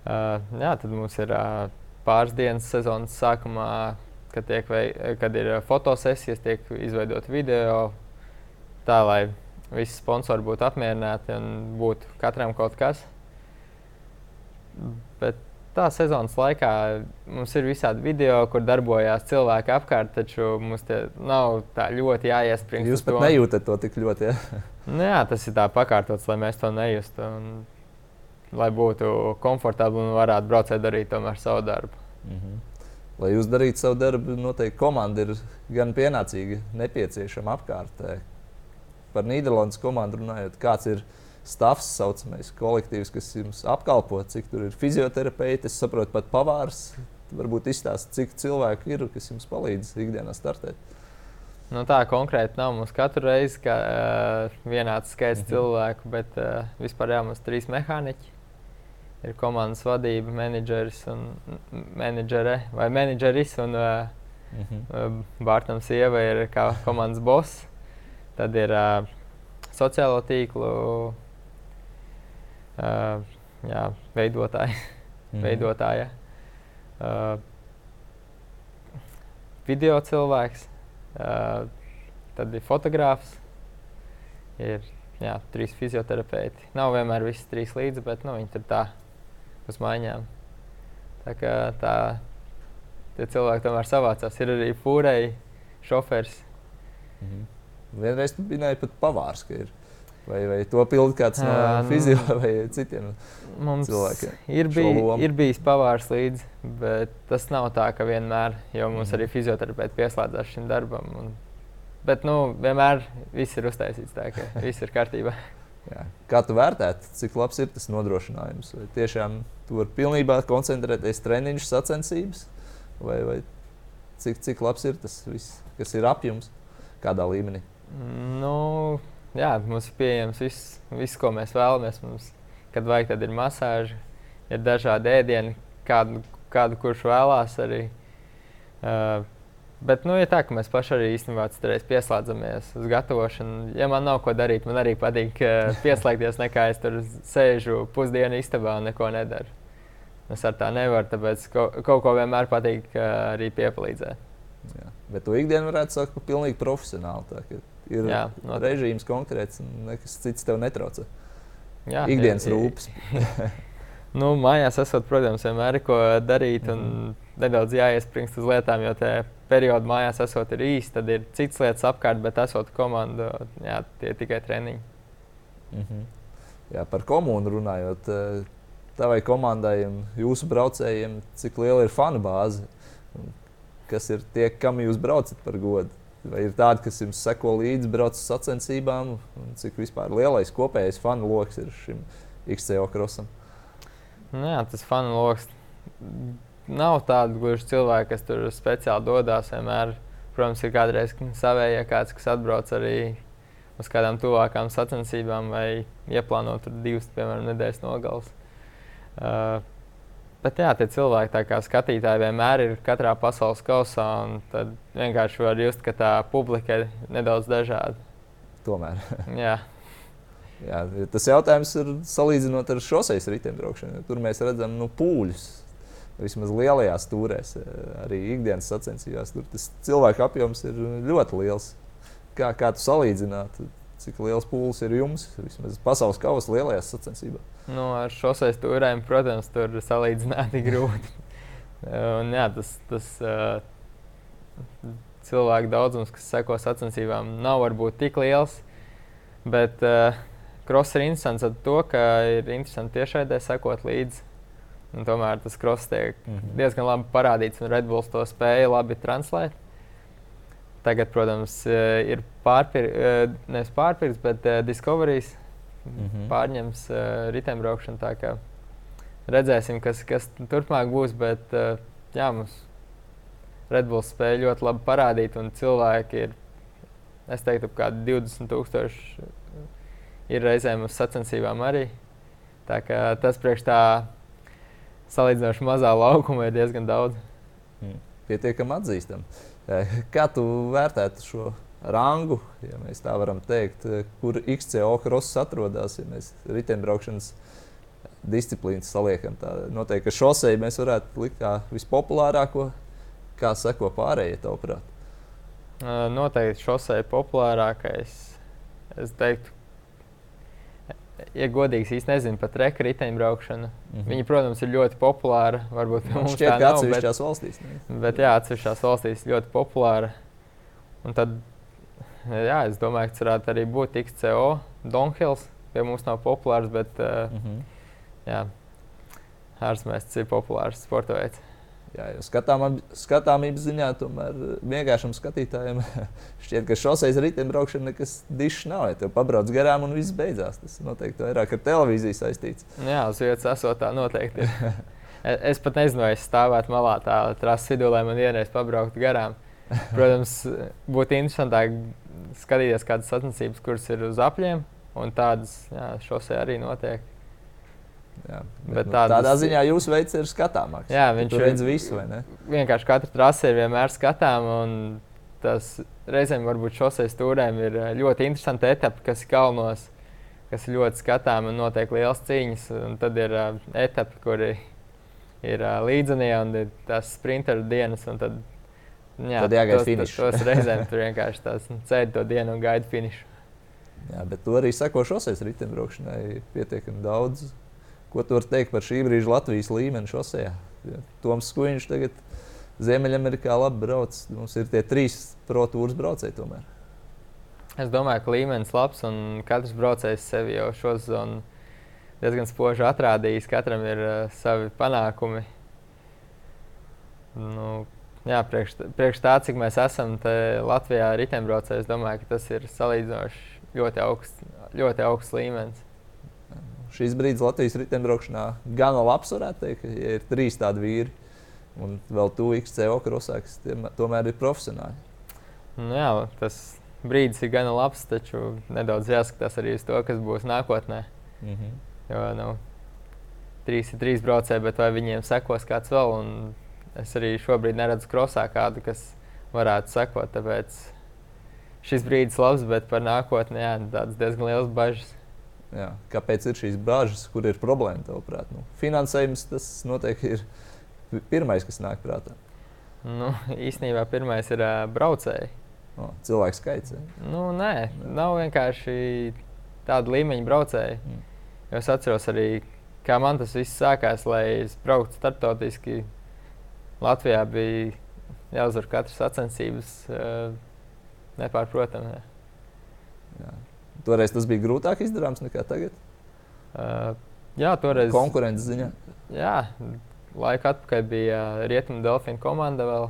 Uh, jā, tad mums ir uh, pāris dienas sezonas sākumā, kad, tiek, vei, kad ir fotosesijas, tiek izveidot video, tā lai visi sponsori būtu apmierināti un būtu katram kaut kas. Bet tā sezonas laikā mums ir visādi video, kur darbojās cilvēki apkārt, taču mums nav tā ļoti jāiespringst. Jūs pat to. nejūtat to tik ļoti. Ja? [LAUGHS] nu, jā, tas ir tā pakārtots, lai mēs to nejustu. Un, lai būtu komfortabli un varētu braucēt darīt tomēr savu darbu. Mm -hmm. Lai jūs darītu savu darbu, noteikti komanda ir gan pienācīga, nepieciešama apkārtē. Par Nīderlandes komandu runājot, kāds ir stāvs, saucamais kolektīvs, kas jums apkalpo, cik tur ir fizioterapeiti, es saprotu, pat pavārs. Varbūt izstāstīt, cik cilvēku ir, kas jums palīdz ikdienā startēt. Nu, tā konkrēti nav mums katru reizi kā, uh, vienāds skaits mm -hmm. cilvēku, bet uh, vispār jā, mums trīs mehāniķi. Ir komandas vadība, menedžeris un menedžere vai menedžeris. Un, uh, mm -hmm. Bārtaņa sieva ir kā komandas boss. Tad ir uh, sociālo tīklu uh, jā, veidotāji, [LAUGHS] mm. veidotāja. Uh, video cilvēks, uh, tad ir fotogrāfs, ir jā, trīs fizioterapeiti. Nav vienmēr visi trīs līdzi, bet nu, viņi tur tā uz maiņām. Tā kā tā, tie cilvēki tomēr savācās. Ir arī fūrei, šoferis. Mhm. Vienreiz tu minēji pat pavārs, ka ir. Vai, vai to pilda kāds no uh, fizioterapeitiem [LAUGHS] vai citiem mums cilvēkiem? Ir, bij, ir bijis pavārs līdzi, bet tas nav tā, ka vienmēr, jo mums mm. arī fizioterapeiti pieslēdzās šim darbam. Un, bet nu, vienmēr viss ir uztaisīts tā, ka [LAUGHS] viss ir kārtībā. Jā. Kā tu vērtētu, cik labs ir tas nodrošinājums? Vai tiešām tu vari pilnībā koncentrēties treniņu sacensības, vai, vai cik, cik labs ir tas viss, kas ir apjums, kādā līmenī? Nu, jā, mums ir pieejams viss, viss, ko mēs vēlamies. Mums, kad vajag, tad ir masāža, ir dažādi ēdieni, kādu, kādu kurš vēlās arī. Uh, Bet nu, ir tā, ka mēs paši arī īstenībā pieslēdzamies uz gatavošanu. Ja man nav ko darīt, man arī patīk uh, [LAUGHS] pieslēgties, nekā es tur sēžu pusdienu istabā un neko nedaru. Es ar tā nevaru, tāpēc kaut, ko vienmēr patīk uh, arī piepalīdzēt. Jā. Bet to ikdienu varētu par pilnīgi profesionālu. Tā, ir Jā, no... režīms konkrēts un nekas cits tev netraucē. Jā, Ikdienas ir, rūpes. [LAUGHS] nu, mājās esot, protams, vienmēr ir ko darīt un mm. nedaudz jāiespringst uz lietām, jo tie periodi mājās esot ir īsti, tad ir citas lietas apkārt, bet esot komandu, jā, tie ir tikai treniņi. Mm -hmm. Jā, par komunu runājot, eh, tavai komandai un jūsu braucējiem, cik liela ir fanu bāze? Kas ir tie, kam jūs braucat par godu? Vai ir tādi, kas jums seko līdzi, brauc uz sacensībām, cik vispār lielais kopējais fanu lokus ir šim XCO krosam? Nu, jā, tas fanu lokus nav tādu gluži cilvēku, kas tur speciāli dodas. Vienmēr, protams, ir kādreiz savējie kāds, kas atbrauc arī uz kādām tuvākām sacensībām vai ieplāno tur divas, piemēram, nedēļas nogales. Uh, Bet jā, tie cilvēki, kā skatītāji, vienmēr ir katrā pasaules kausā. Tad vienkārši var just, ka tā publika ir nedaudz dažāda. Tomēr. [LAUGHS] jā. jā, tas jautājums ir salīdzinot ar šoseis riteņbraukšanu. Tur mēs redzam nu, pūļus. Vismaz lielajās stūrēs, arī ikdienas sacensībās. Tur tas cilvēku apjoms ir ļoti liels. Kā, kā tu salīdzinātu? Cik liels pūlis ir jums vismaz pasaules kausa lielajās sacensībās? Nu, ar šoseis stūrēm, protams, tur salīdzināti [LAUGHS] grūti. Un, jā, tas tas uh, cilvēku daudzums, kas seko sacensībām, nav varbūt tik liels. Bet uh, cross ir interesants ar to, ka ir interesanti tiešraidē sekot līdzi. Un tomēr tas cross tiek mm -hmm. diezgan labi parādīts, un Red Bulls to spēja labi translēt. Tagad, protams, ir pārpirkts, nevis pārpirkts, bet Discoveries mm -hmm. pārņems uh, riteņbraukšanu. Redzēsim, kas, kas turpmāk būs. Bet uh, jā, mums Redbulls spēja ļoti labi parādīt, un cilvēki ir, es teiktu, ka 20,000 ir reizēm uz sacensībām arī. Tā kā tas priekš tā salīdzinoši mazā laukuma ir diezgan daudz. Mm. Pietiekami atzīstam. Kā tu vērtētu šo rangu, ja mēs tā varam teikt, kur XCO kross atrodas, ja mēs riteņbraukšanas disciplīnas saliekam. Tā noteikti, ka šoseju mēs varētu likt kā vispopulārāko, kā seko pārējie, tavuprāt. Noteikti šoseja populārākais. Es teiktu, ja godīgs, īsti nezinu pat reka riteņbraukšanu. Mm -hmm. Viņa, protams, ir ļoti populāra. Varbūt pie mums šķiet, tā nav. Atsevišķās valstīs. Ne? Bet jā, atsevišķās valstīs ļoti populāra. Un tad jā, es domāju, ka tas varētu arī būt XCO. Donhils pie mums nav populārs, bet uh, mm -hmm. jā, ārzemēs ir populārs sporta veids. Jā, jo skatām, skatāmības ziņā, tomēr vienkāršam skatītājam [LAUGHS] šķiet, ka šoseis riteņbraukšana nekas dišs nav. Ja tev pabrauc garām un viss beidzās. Tas noteikti vairāk ar televīziju saistīts. Jā, uz vietas esot tā noteikti. Ir. es pat nezinu, vai es stāvētu malā tā trases vidū, lai man vienreiz pabrauktu garām. [LAUGHS] Protams, būtu interesantāk skatīties kādas sacensības, kuras ir uz apļiem, un tādas jā, šosē arī notiek. Jā, bet, bet nu, tādas, tādā ziņā jūsu veids ir skatāmāks. Jā, viņš redz visu, vai ne? Vienkārši katra trase ir vienmēr skatāma, un tas reizēm varbūt šoseis stūrēm ir ļoti interesanti etapi, kas ir kalnos, kas ir ļoti skatāmi un notiek liels cīņas. Un tad ir uh, etapi, kuri ir uh, līdzenie un ir tās sprinteru dienas. Tad, jā, tad jāgaida finišs. Tos, [LAUGHS] reizēm tur vienkārši tās cēdi to dienu un gaida finišu. Jā, bet to arī seko šoseis riteņbraukšanai pietiekami daudz. Ko tu vari teikt par šī brīža Latvijas līmeni šosejā? Toms Skuiņš tagad Ziemeļamerikā labi brauc. Mums ir tie trīs protūras braucēji tomēr. Es domāju, ka līmenis labs un katrs braucējs sevi jau šo sezonu diezgan spoži atrādījis. Katram ir uh, savi panākumi. Nu, jā, priekš, priekš tā, cik mēs esam Latvijā riteņbraucēji, es domāju, ka tas ir salīdzinoši ļoti augsts, ļoti augsts līmenis. Šis brīdis Latvijas riteņbraukšanā gana labs, varētu teikt, ja ir trīs tādi vīri. Un vēl tu XCO krosā, kas tomēr ir profesionāli. Nu, jā, tas brīdis ir gana labs, taču nedaudz jāskatās arī uz to, kas būs nākotnē. Mm -hmm. Jo nu, trīs ir trīs braucēji, bet vai viņiem sekos kāds vēl? Un es arī šobrīd neredzu krosā kādu, kas varētu sekot. Tāpēc šis brīdis labs, bet par nākotni jā, tādas diezgan liels bažas. Jā. Kāpēc ir šīs bažas, kur ir problēma? Tavuprāt? Nu, finansējums tas noteikti ir pirmais, kas nāk prātā. Nu, īstenībā pirmais ir uh, braucēji. O, cilvēku skaits. Ja? Nu, nē, nav vienkārši tāda līmeņa braucēji. Mm. Es atceros arī, kā man tas viss sākās, lai es brauktu starptautiski. Latvijā bija jāuzvar katras sacensības. Uh, nepārprotami. Jā. Jā. Toreiz tas bija grūtāk izdarāms nekā tagad. Uh, jā, toreiz. Konkurences ziņā. Jā, laika atpakaļ bija Rietumu Delfinu komanda, vēl,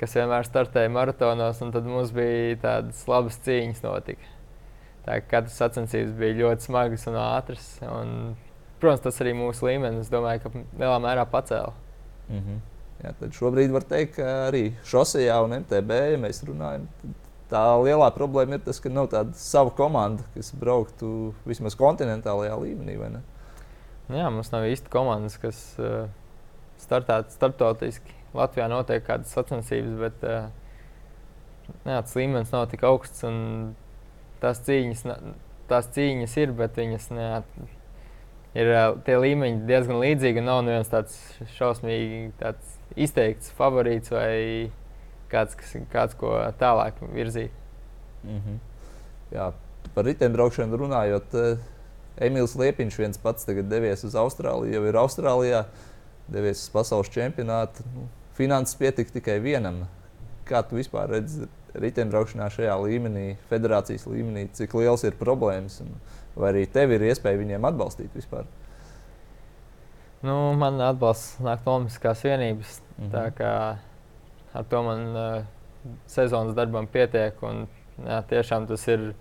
kas vienmēr startēja maratonos, un tad mums bija tādas labas cīņas notika. Tā kā katras sacensības bija ļoti smagas un ātras. Un, protams, tas arī mūsu līmenis, domāju, ka lielā mērā pacēla. Mm -hmm. Jā, tad šobrīd var teikt, ka arī šosejā un MTB, ja mēs runājam, tā lielā problēma ir tas, ka nav tāda sava komanda, kas brauktu vismaz kontinentālajā līmenī. Jā, mums nav īsti komandas, kas uh, startētu starptautiski. Latvijā notiek kādas sacensības, bet uh, jā, tas līmenis nav tik augsts. Tās cīņas, tās cīņas ir, bet viņas ne, ir uh, tie līmeņi diezgan līdzīgi. Nav viens tāds šausmīgi tāds izteikts favorīts vai kāds, kas, kāds ko tālāk virzīt. Mm -hmm. Jā, par riteņbraukšanu runājot, eh, Emīls Liepiņš viens pats tagad devies uz Austrāliju, jau ir Austrālijā, devies uz pasaules čempionātu. Nu, finanses pietika tikai vienam. Kā tu vispār redzi riteņbraukšanā šajā līmenī, federācijas līmenī, cik liels ir problēmas? Un, vai arī tev ir iespēja viņiem atbalstīt vispār? Nu, man atbalsts nāk no Olimpiskās vienības. Mm -hmm. Tā kā ar to man uh, sezonas darbam pietiek. Un, jā, tiešām tas ir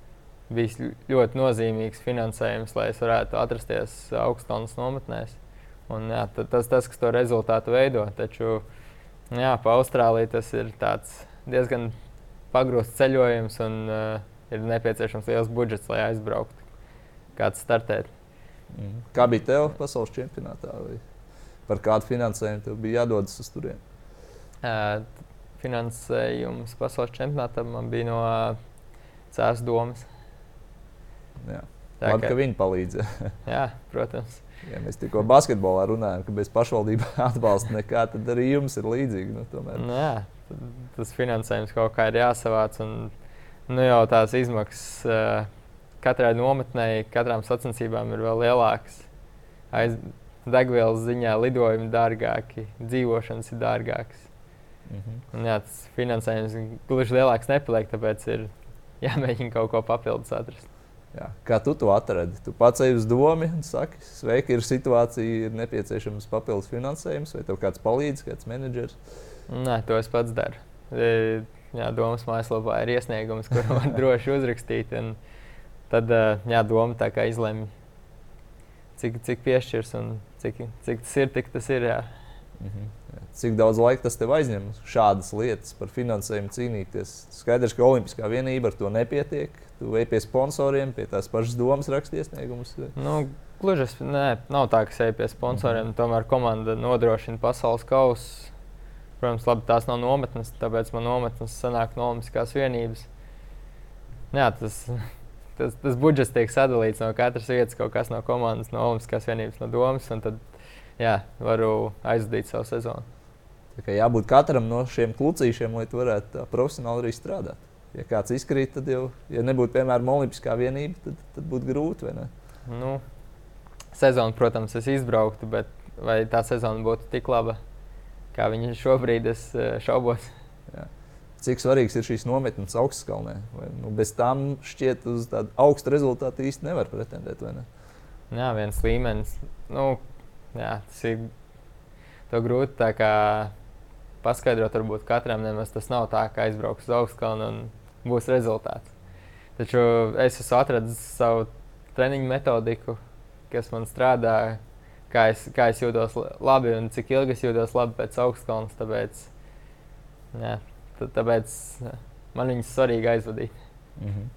bijis ļoti nozīmīgs finansējums, lai es varētu atrasties augstskolas nometnēs. Un, jā, tas tas, kas to rezultātu veido. Taču jā, pa Austrāliju tas ir diezgan pagrūsts ceļojums un uh, ir nepieciešams liels budžets, lai aizbrauktu. Kāds startēt? Mm. Kā bija tev pasaules čempionātā? Vai par kādu finansējumu tev bija jādodas uz turieni? Uh, finansējums pasaules čempionātam man bija no Cēlā domas. Jā. Tā Labi, ka, ka viņi palīdz. [LAUGHS] jā, protams. Ja mēs tikko basketbolā runājam, ka bez pašvaldību [LAUGHS] atbalsta nekā, tad arī jums ir līdzīgi. Nu, tomēr. nu, jā, tas finansējums kaut kā ir jāsavāc. Un, nu, jau tās izmaksas uh, katrai nometnei, katrām sacensībām ir vēl lielākas. Aiz degvielas ziņā lidojumi dārgāki, dzīvošanas ir dārgākas. Mm -hmm. Un, jā, tas finansējums gluži lielāks nepaliek, tāpēc ir [LAUGHS] jāmēģina kaut ko papildus atrast. Jā. Kā tu to atradi? Tu pats ej uz domu un saki, sveiki, ir situācija, ir nepieciešams papildus finansējums, vai tev kāds palīdz, kāds menedžers? Nē, to es pats daru. E, jā, domas mājaslapā ir iesniegums, [LAUGHS] kur var droši uzrakstīt. Tad jā, doma tā kā izlemj, cik, cik piešķirs un cik, cik tas ir, tik tas ir. Jā. -hmm. Cik daudz laika tas tev aizņem šādas lietas par finansējumu cīnīties? Skaidrs, ka Olimpiskā vienība ar to nepietiek. Tu ej pie sponsoriem, pie tās pašas domas rakstiesniegumus. Nu, gluži nē, nav tā, ka ej pie sponsoriem. -hmm. Tomēr komanda nodrošina pasaules kausu. Protams, labi, tās nav nometnes, tāpēc man nometnes sanāk no Olimpiskās vienības. Jā, tas, tas, tas budžets tiek sadalīts no katras vietas, kaut kas no komandas, no Olimpiskās vienības, no domas, tad jā, varu aizvadīt savu sezonu. Tā kā jābūt katram no šiem klucīšiem, lai varētu profesionāli arī strādāt. Ja kāds izkrīt, tad jau, ja nebūtu, piemēram, Olimpiskā vienība, tad, tad būtu grūti. Nu, sezonu, protams, es izbrauktu, bet vai tā sezona būtu tik laba, kā viņa šobrīd ir eh, šaubos? Jā. Cik svarīgs ir šīs nometnes augstkalnē? Vai, nu, bez tām šķiet, uz tādu augstu rezultātu īsti nevar pretendēt. Ne? Jā, viens līmenis. Nu, jā, tas ir grūti paskaidrot. Varbūt katram nemaz tas nav tā, ka aizbrauks uz augstkalnu un būs rezultāts. Taču es esmu atradis savu treniņu metodiku, kas man strādā, kā es, kā es jūtos labi un cik ilgi es jūtos labi pēc augstkalnas. Tāpēc, jā, tāpēc man viņas svarīgi aizvadīt. Mm -hmm.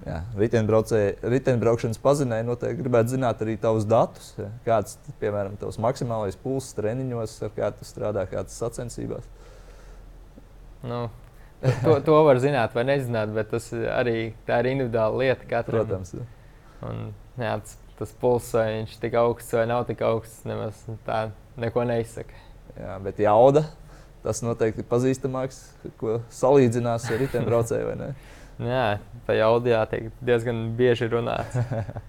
Jā, riteņbraukšanas pazinēji noteikti gribētu zināt arī tavus datus. Kāds, piemēram, tavs maksimālais pulss treniņos, ar kādu strādā, kādas sacensībās? Nu, to, to var zināt vai nezināt, bet tas arī tā ir individuāla lieta katram. Protams. Ja. Un, jā, tas tas pulss, vai viņš ir tik augsts vai nav tik augsts, nemaz tā neko neizsaka. Jā, bet jauda, tas noteikti ir pazīstamāks, ko salīdzinās ar riteņbraucēju, vai ne? [LAUGHS] Jā, par jaudu jātiek diezgan bieži runāts.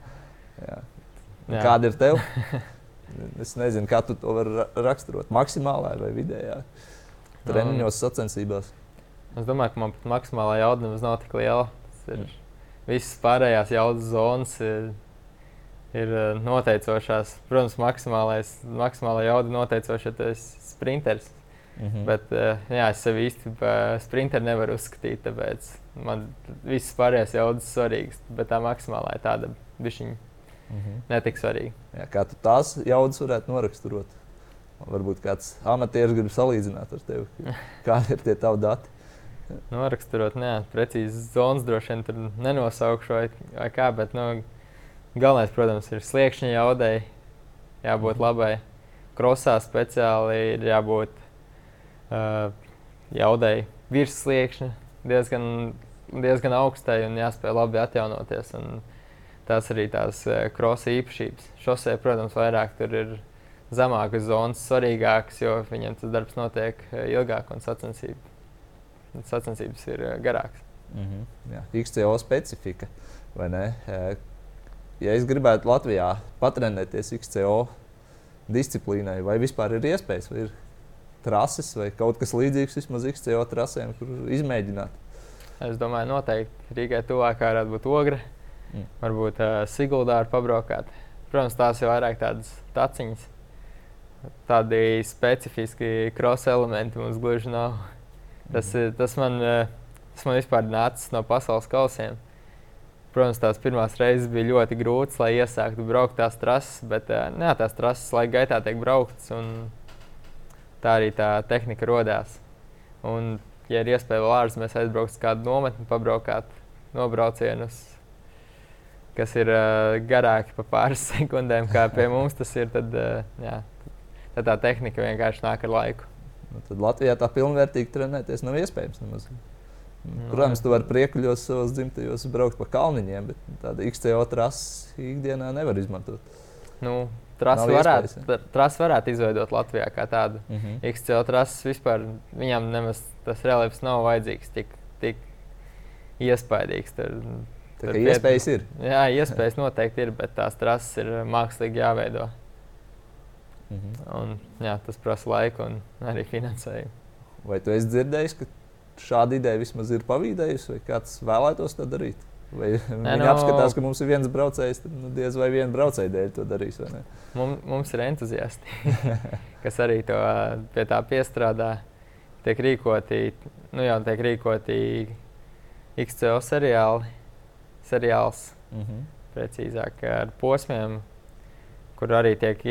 [LAUGHS] jā. Jā. Kāda ir tev? [LAUGHS] Es nezinu, kā tu to vari raksturot. Maksimālā vai vidējā treniņos, sacensībās. Es domāju, ka man pat maksimālā jauda nemaz nav tik liela. Ir mm. visas pārējās jaudas zonas. Ir ir eh, noteicošās. Protams, maksimālais, maksimālā jauda noteicoša, ja tu esi sprinteris. Mm -hmm. Bet eh, jā, es sev īsti par sprinteru nevaru uzskatīt, tāpēc man visas pārējās jaudas svarīgas. Bet tā maksimālā ir tāda bišķiņa mm -hmm. netik svarīga. Jā, kā tu tās jaudas varētu noraksturot? Varbūt kāds amatieris grib salīdzināt ar tevi. [LAUGHS] Kādi ir tie tavi dati? Noraksturot, nē, precīzi zonas droši vien tur nenosaukšu vai, vai kā, bet nu, Galvenais, protams, ir sliekšņa jaudai, jābūt mhm. labai. Krosā speciāli ir jābūt jaudai virs sliekšņa, diezgan, diezgan augstai un jāspēj labi atjaunoties. Un tās arī tās krosa īpašības. Šosē, protams, vairāk tur ir zemākas zonas, svarīgākas, jo viņiem tas darbs notiek ilgāk un sacensība. sacensības ir garākas. Mm -hmm. Jā, XCO specifika, ja es gribētu Latvijā patrenēties XCO disciplīnai, vai vispār ir iespējas, vai ir trases vai kaut kas līdzīgs vismaz XCO trasēm, kur izmēģināt? Es domāju, noteikti Rīgai tuvākā varētu būt ogre. Mm. Varbūt uh, Siguldā ar pabraukāt. Protams, tās ir vairāk tādas taciņas. Tādi specifiski cross elementi mums gluži nav. Tas, mm. tas, man, tas man vispār nācis no pasaules kausiem. Protams, tās pirmās reizes bija ļoti grūtas, lai iesāktu braukt tās trases, bet jā, eh, tās trases laika gaitā tiek brauktas. Tā arī tā tehnika radās. Un, ja ir iespēja vēl ārzemēs aizbraukt uz kādu nometni, pabraukāt nobraucienus, kas ir uh, garāki par pāris [LAUGHS] sekundēm, kā pie mums tas ir, tad, uh, jā, tad tā tehnika vienkārši nāk ar laiku. Nu, tad Latvijā tā pilnvērtīgi trenēties nav iespējams. Nemaz. Nu, Protams, tu vari priekuļos savos dzimtajos braukt pa kalniņiem, bet tādu XTO trasi ikdienā nevar izmantot. Nu, Trasi varētu, tras varētu izveidot Latvijā kā tādu. Mm -hmm. XCO trases vispār viņam nemaz tas reliefs nav vajadzīgs tik, tik iespaidīgs. Tur, Tā tur iespējas ir. Jā, iespējas noteikti ir, bet tās trases ir mākslīgi jāveido. Mm -hmm. un, jā, tas prasa laiku un arī finansējumu. Vai tu esi dzirdējis, ka šāda ideja vismaz ir pavīdējusi, vai kāds vēlētos to darīt? Vai viņi no... apskatās, ka mums ir viens braucējs, tad nu, diez vai viena braucēja dēļ to darīs. Mums, mums ir entuziasti, [LAUGHS] kas arī to, pie tā piestrādā. Tiek rīkoti, nu jau tiek rīkoti XCO seriāli, seriāls, mm -hmm. precīzāk ar posmiem, kur arī tiek,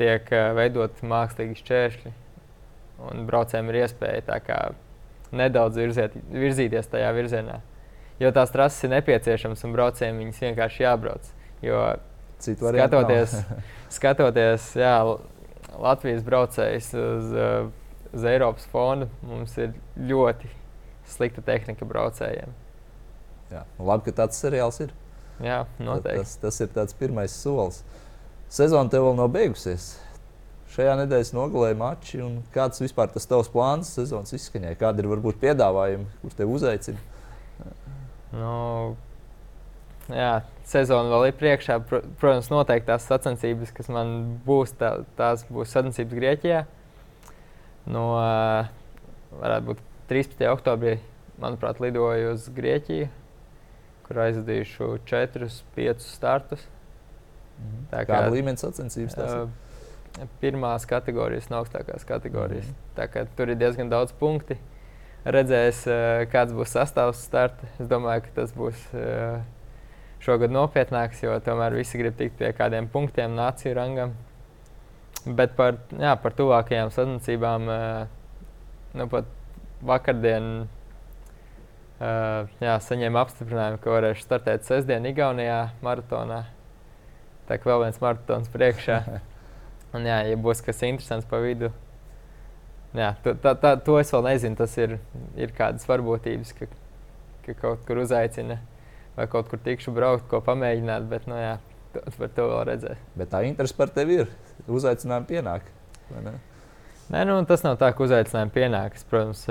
tiek veidot mākslīgi šķēršļi. Un braucējiem ir iespēja nedaudz virziet, virzīties tajā virzienā. Jo tās trases ir nepieciešamas un braucējiem viņas vienkārši jābrauc. Jo skatoties, [LAUGHS] skatoties jā, Latvijas braucējs uz uh, uz Eiropas fonda mums ir ļoti slikta tehnika braucējiem. Jā, labi, ka tāds seriāls ir. Jā, noteikti. Tas, tas ir tāds pirmais solis. Sezona tev vēl nav beigusies. Šajā nedēļas nogalē mači. Kāds vispār tas tavs plāns sezonas izskaņai? Kādi ir varbūt piedāvājumi, kur te uzaicina? Nu, jā, sezona vēl ir priekšā. Protams, noteikti tās sacensības, kas man būs, tā, tās būs sacensības Grieķijā. No, varētu būt 13. oktobrī, manuprāt, lidoju uz Grieķiju, kur aizdīšu 4-5 startus. Mhm. Tā kā Kāda līmeņa sacensības tas ir? Pirmās kategorijas un augstākās kategorijas. -hmm. Tā kā tur ir diezgan daudz punktu. Redzēs, kāds būs sastāvs starta. Es domāju, ka tas būs šogad nopietnāks, jo tomēr visi grib tikt pie kādiem punktiem, nāciju rangam. Bet par, jā, par tuvākajām sacensībām, nu, pat vakardien jā, saņēmu apstiprinājumu, ka varēšu startēt sestdien Igaunijā maratonā. Tā kā vēl viens maratons priekšā. [LAUGHS] Un, jā, ja būs kas interesants pa vidu, jā, tā, tā, to es vēl nezinu. Tas ir, ir kādas varbūtības, ka, ka kaut kur uzaicina vai kaut kur tikšu braukt, ko pamēģināt. Bet, nu, jā, to, par to vēl redzēs. Bet tā interese par tevi ir. Uzaicinājumi pienāk. Ne? Nē, nu, tas nav tā, ka uzaicinājumi pienāk. Es, protams,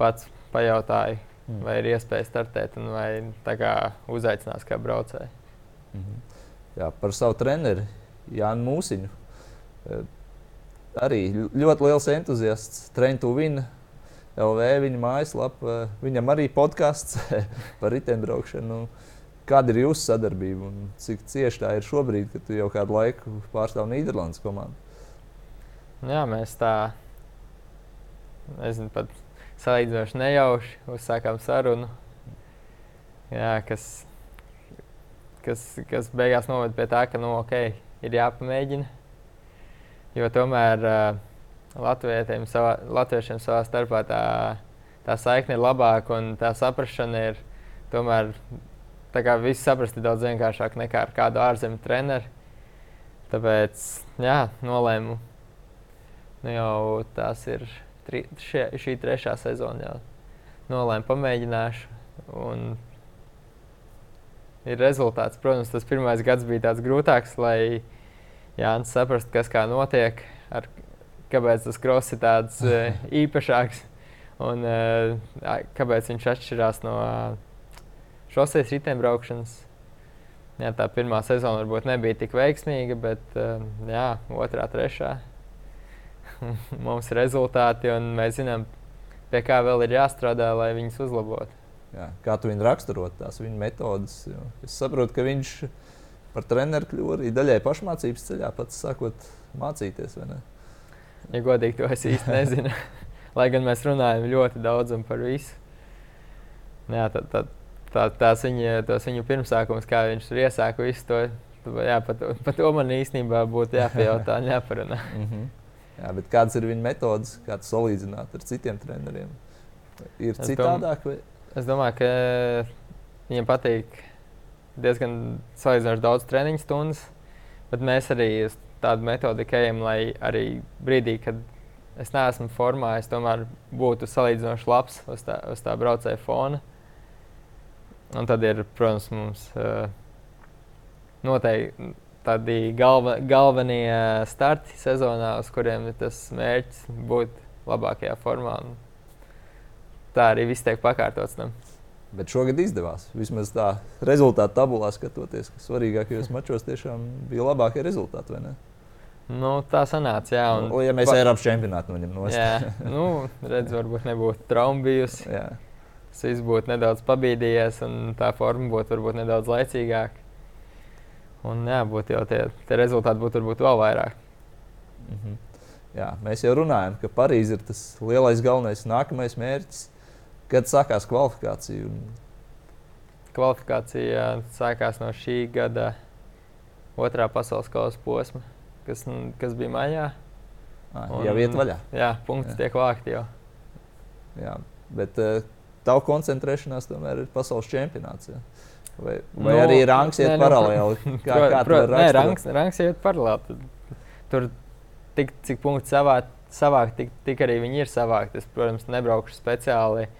pats pajautāju, mm. vai ir iespēja startēt, un vai tā kā uzaicinās kā braucēju. Mm -hmm jā, par savu treneri Jānu Mūsiņu. Eh, arī ļoti liels entuziasts. Trentu Vina, LV, viņa mājaslapa. Viņam arī podkāsts [LAUGHS] par riteņbraukšanu. Nu, kāda ir jūsu sadarbība un cik cieši tā ir šobrīd, kad tu jau kādu laiku pārstāv Nīderlandes komandu? Jā, mēs tā, nezinu, pat salīdzinoši nejauši uzsākām sarunu. Jā, kas kas, kas beigās noved pie tā, ka nu, okay, ir jāpamēģina. Jo tomēr uh, latviešiem savā, latviešiem savā starpā tā, tā saikne ir labāka un tā saprāšana ir tomēr. Tā kā viss saprast ir daudz vienkāršāk nekā ar kādu ārzemju treneru. Tāpēc, jā, nolēmu. Nu jau tās ir tri, šie, šī trešā sezona. Jau. Nolēmu, pamēģināšu. Un ir rezultāts. Protams, tas pirmais gads bija tāds grūtāks, lai Jānis saprastu, kas kā notiek, ar, kāpēc tas kross ir tāds uh, [LAUGHS] īpašāks un uh, kāpēc viņš atšķirās no uh, šoseis riteņbraukšanas. Jā, tā pirmā sezona varbūt nebija tik veiksmīga, bet jā, otrā, trešā [LAUGHS] mums ir rezultāti, un mēs zinām, pie kā vēl ir jāstrādā, lai viņus uzlabotu. Jā, kā tu viņu raksturot, tās viņa metodas. Es saprotu, ka viņš par treneru kļuva arī daļai pašmācības ceļā, pats sākot mācīties. Ja godīgi, to es īsti nezinu. [LAUGHS] Lai gan mēs runājam ļoti daudz par visu. Jā, tā, tā, tā, tās, viņa, tās viņa pirmsākums, kā viņš tur iesāka visu to. Jā, par to, par to man īstenībā būtu jāpajautā un jāparunā. [LAUGHS] mm -hmm. Jā, bet kādas ir viņa metodas, kā salīdzināt ar citiem treneriem? Ir es citādāk? Vai? Es domāju, ka viņam patīk diezgan salīdzinoši daudz treniņu stundas, bet mēs arī tādu metodiku ejam, lai arī brīdī, kad es neesmu formā, es tomēr būtu salīdzinoši labs uz tā, uz tā braucēja fona. Un tad ir, protams, mums uh, noteikti tādi galva, galvenie starti sezonā, uz kuriem ir tas mērķis būt labākajā formā. Un tā arī viss tiek pakārtots tam. Bet šogad izdevās. Vismaz tā rezultātu tabulā skatoties, ka svarīgākajos mačos tiešām bija labākie rezultāti. Nu, tā sanāca, jā. Un, nu, ja mēs pa... Eiropas čempionātu noņemam no stūra. nu, redz, varbūt nebūtu trauma bijusi. Tas viss būtu nedaudz pabīdījies, un tā forma būtu varbūt nedaudz laicīgāka. Un jā, būtu jau tie, tie rezultāti būtu varbūt vēl vairāk. -hmm. Jā, mēs jau runājam, ka Parīzē ir tas lielais galvenais nākamais mērķis Kad sākās kvalifikācija? Kvalifikācija sākās no šī gada otrā pasaules kausa posma, kas, kas bija maijā. Ah, un, jau iet vaļā. Jā, punkts jā. tiek vākti jau. Jā, bet uh, tavu koncentrēšanās tomēr ir pasaules čempionāts. Ja? Vai, vai nu, arī rangs iet nu, paralēli? Nu, [LAUGHS] kā, kā pro, nē, rangs, rangs iet paralēli. Tur tik, cik punkts savā, savākt, tik, tik arī viņi ir savākti. Es, protams, nebraukšu speciāli.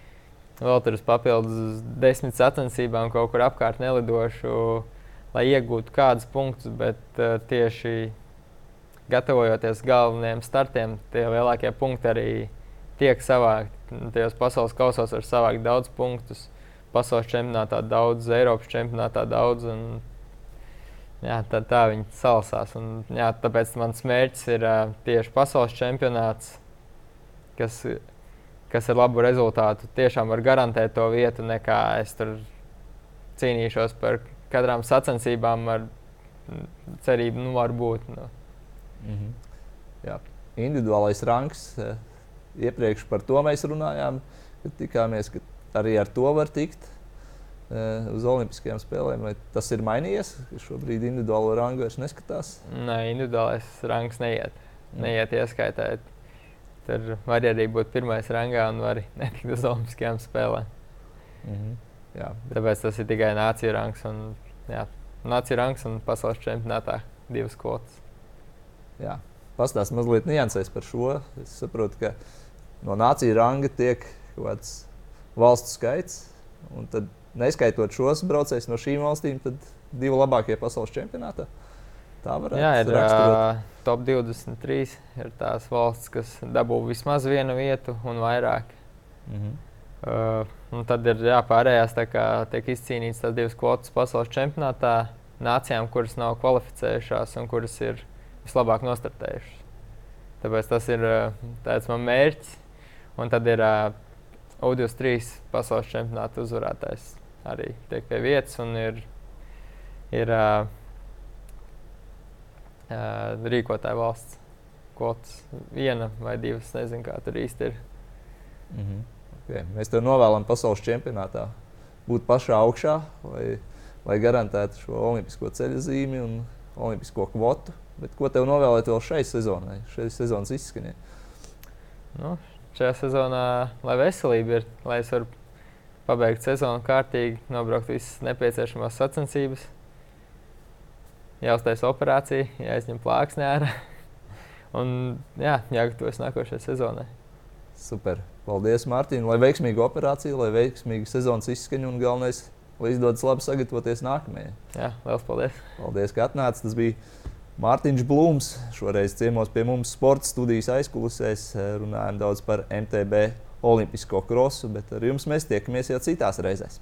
Vēl tur uz papildus desmit sacensībām kaut kur apkārt nelidošu, lai iegūtu kādus punktus, bet uh, tieši gatavojoties galvenajiem startiem, tie lielākie punkti arī tiek savākti. Tajos pasaules kausos var savākt daudz punktus, pasaules čempionātā daudz, Eiropas čempionātā daudz. Un, jā, tā, tā viņi salasās. Un, jā, tāpēc mans mērķis ir uh, tieši pasaules čempionāts, kas, kas ar labu rezultātu tiešām var garantēt to vietu, nekā es tur cīnīšos par katrām sacensībām ar cerību, nu, varbūt. Nu. Mm -hmm. Jā. Individuālais rangs, iepriekš par to mēs runājām, kad tikāmies, ka arī ar to var tikt uz Olimpiskajām spēlēm. Vai tas ir mainījies? Šobrīd individuālo rangu vairs neskatās. Nē, individuālais rangs neiet. Mm. Neiet ieskaitēt. Tur var arī būt pirmais rangā un var [LAUGHS] netikt uz Olimpiskajām spēlēm. Mm -hmm. jā. Tāpēc tas ir tikai nāciju rangs. Un, jā, nāciju rangs un pasaules čempionātā divas kvotas. Jā. Pastāstiet mazliet niansēs par šo. Es saprotu, ka no nāciju ranga tiek kaut kāds valstu skaits. Un tad neskaitot šos braucējus no šīm valstīm, tad divi labākie pasaules čempionātā. Tā varētu Jā, ir uh, top 23. Ir tās valsts, kas dabū vismaz vienu vietu un vairāk. Mm -hmm. uh, un tad ir jā, pārējās kā, tiek izcīnītas tās divas kvotas pasaules čempionātā nācijām, kuras nav kvalificējušās un kuras ir vislabāk nostartējušas. Tāpēc tas ir tāds mans mērķis. Un tad ir uh, O23 pasaules čempionāta uzvarētājs arī tiek pie vietas un ir, ir uh, uh, rīkotāja valsts kvotas. Viena vai divas, nezinu, kā tur īsti ir. Mm -hmm. okay. Mēs tev novēlam pasaules čempionātā būt pašā augšā, lai, lai garantētu šo olimpisko ceļu zīmi un olimpisko kvotu. Bet ko tev novēlēt vēl šai sezonai, šai sezonas izskanē? Nu, šajā sezonā, lai veselība ir, lai es varu pabeigt sezonu kārtīgi, nobraukt visas nepieciešamās sacensības, jāuztais operācija, jāizņem plāksne ārā un jā, jāgatavojas nākošajai sezonai. Super. Paldies, Mārtiņ, lai veiksmīga operācija, lai veiksmīga sezonas izskaņa un galvenais, lai izdodas labi sagatavoties nākamajai. Jā, liels paldies. Paldies, ka atnācāt. Tas bija Mārtiņš Blūms. Šoreiz ciemos pie mums sporta studijas aizkulisēs. Runājām daudz par MTB olimpisko krosu, bet ar jums mēs tiekamies jau citās reizēs.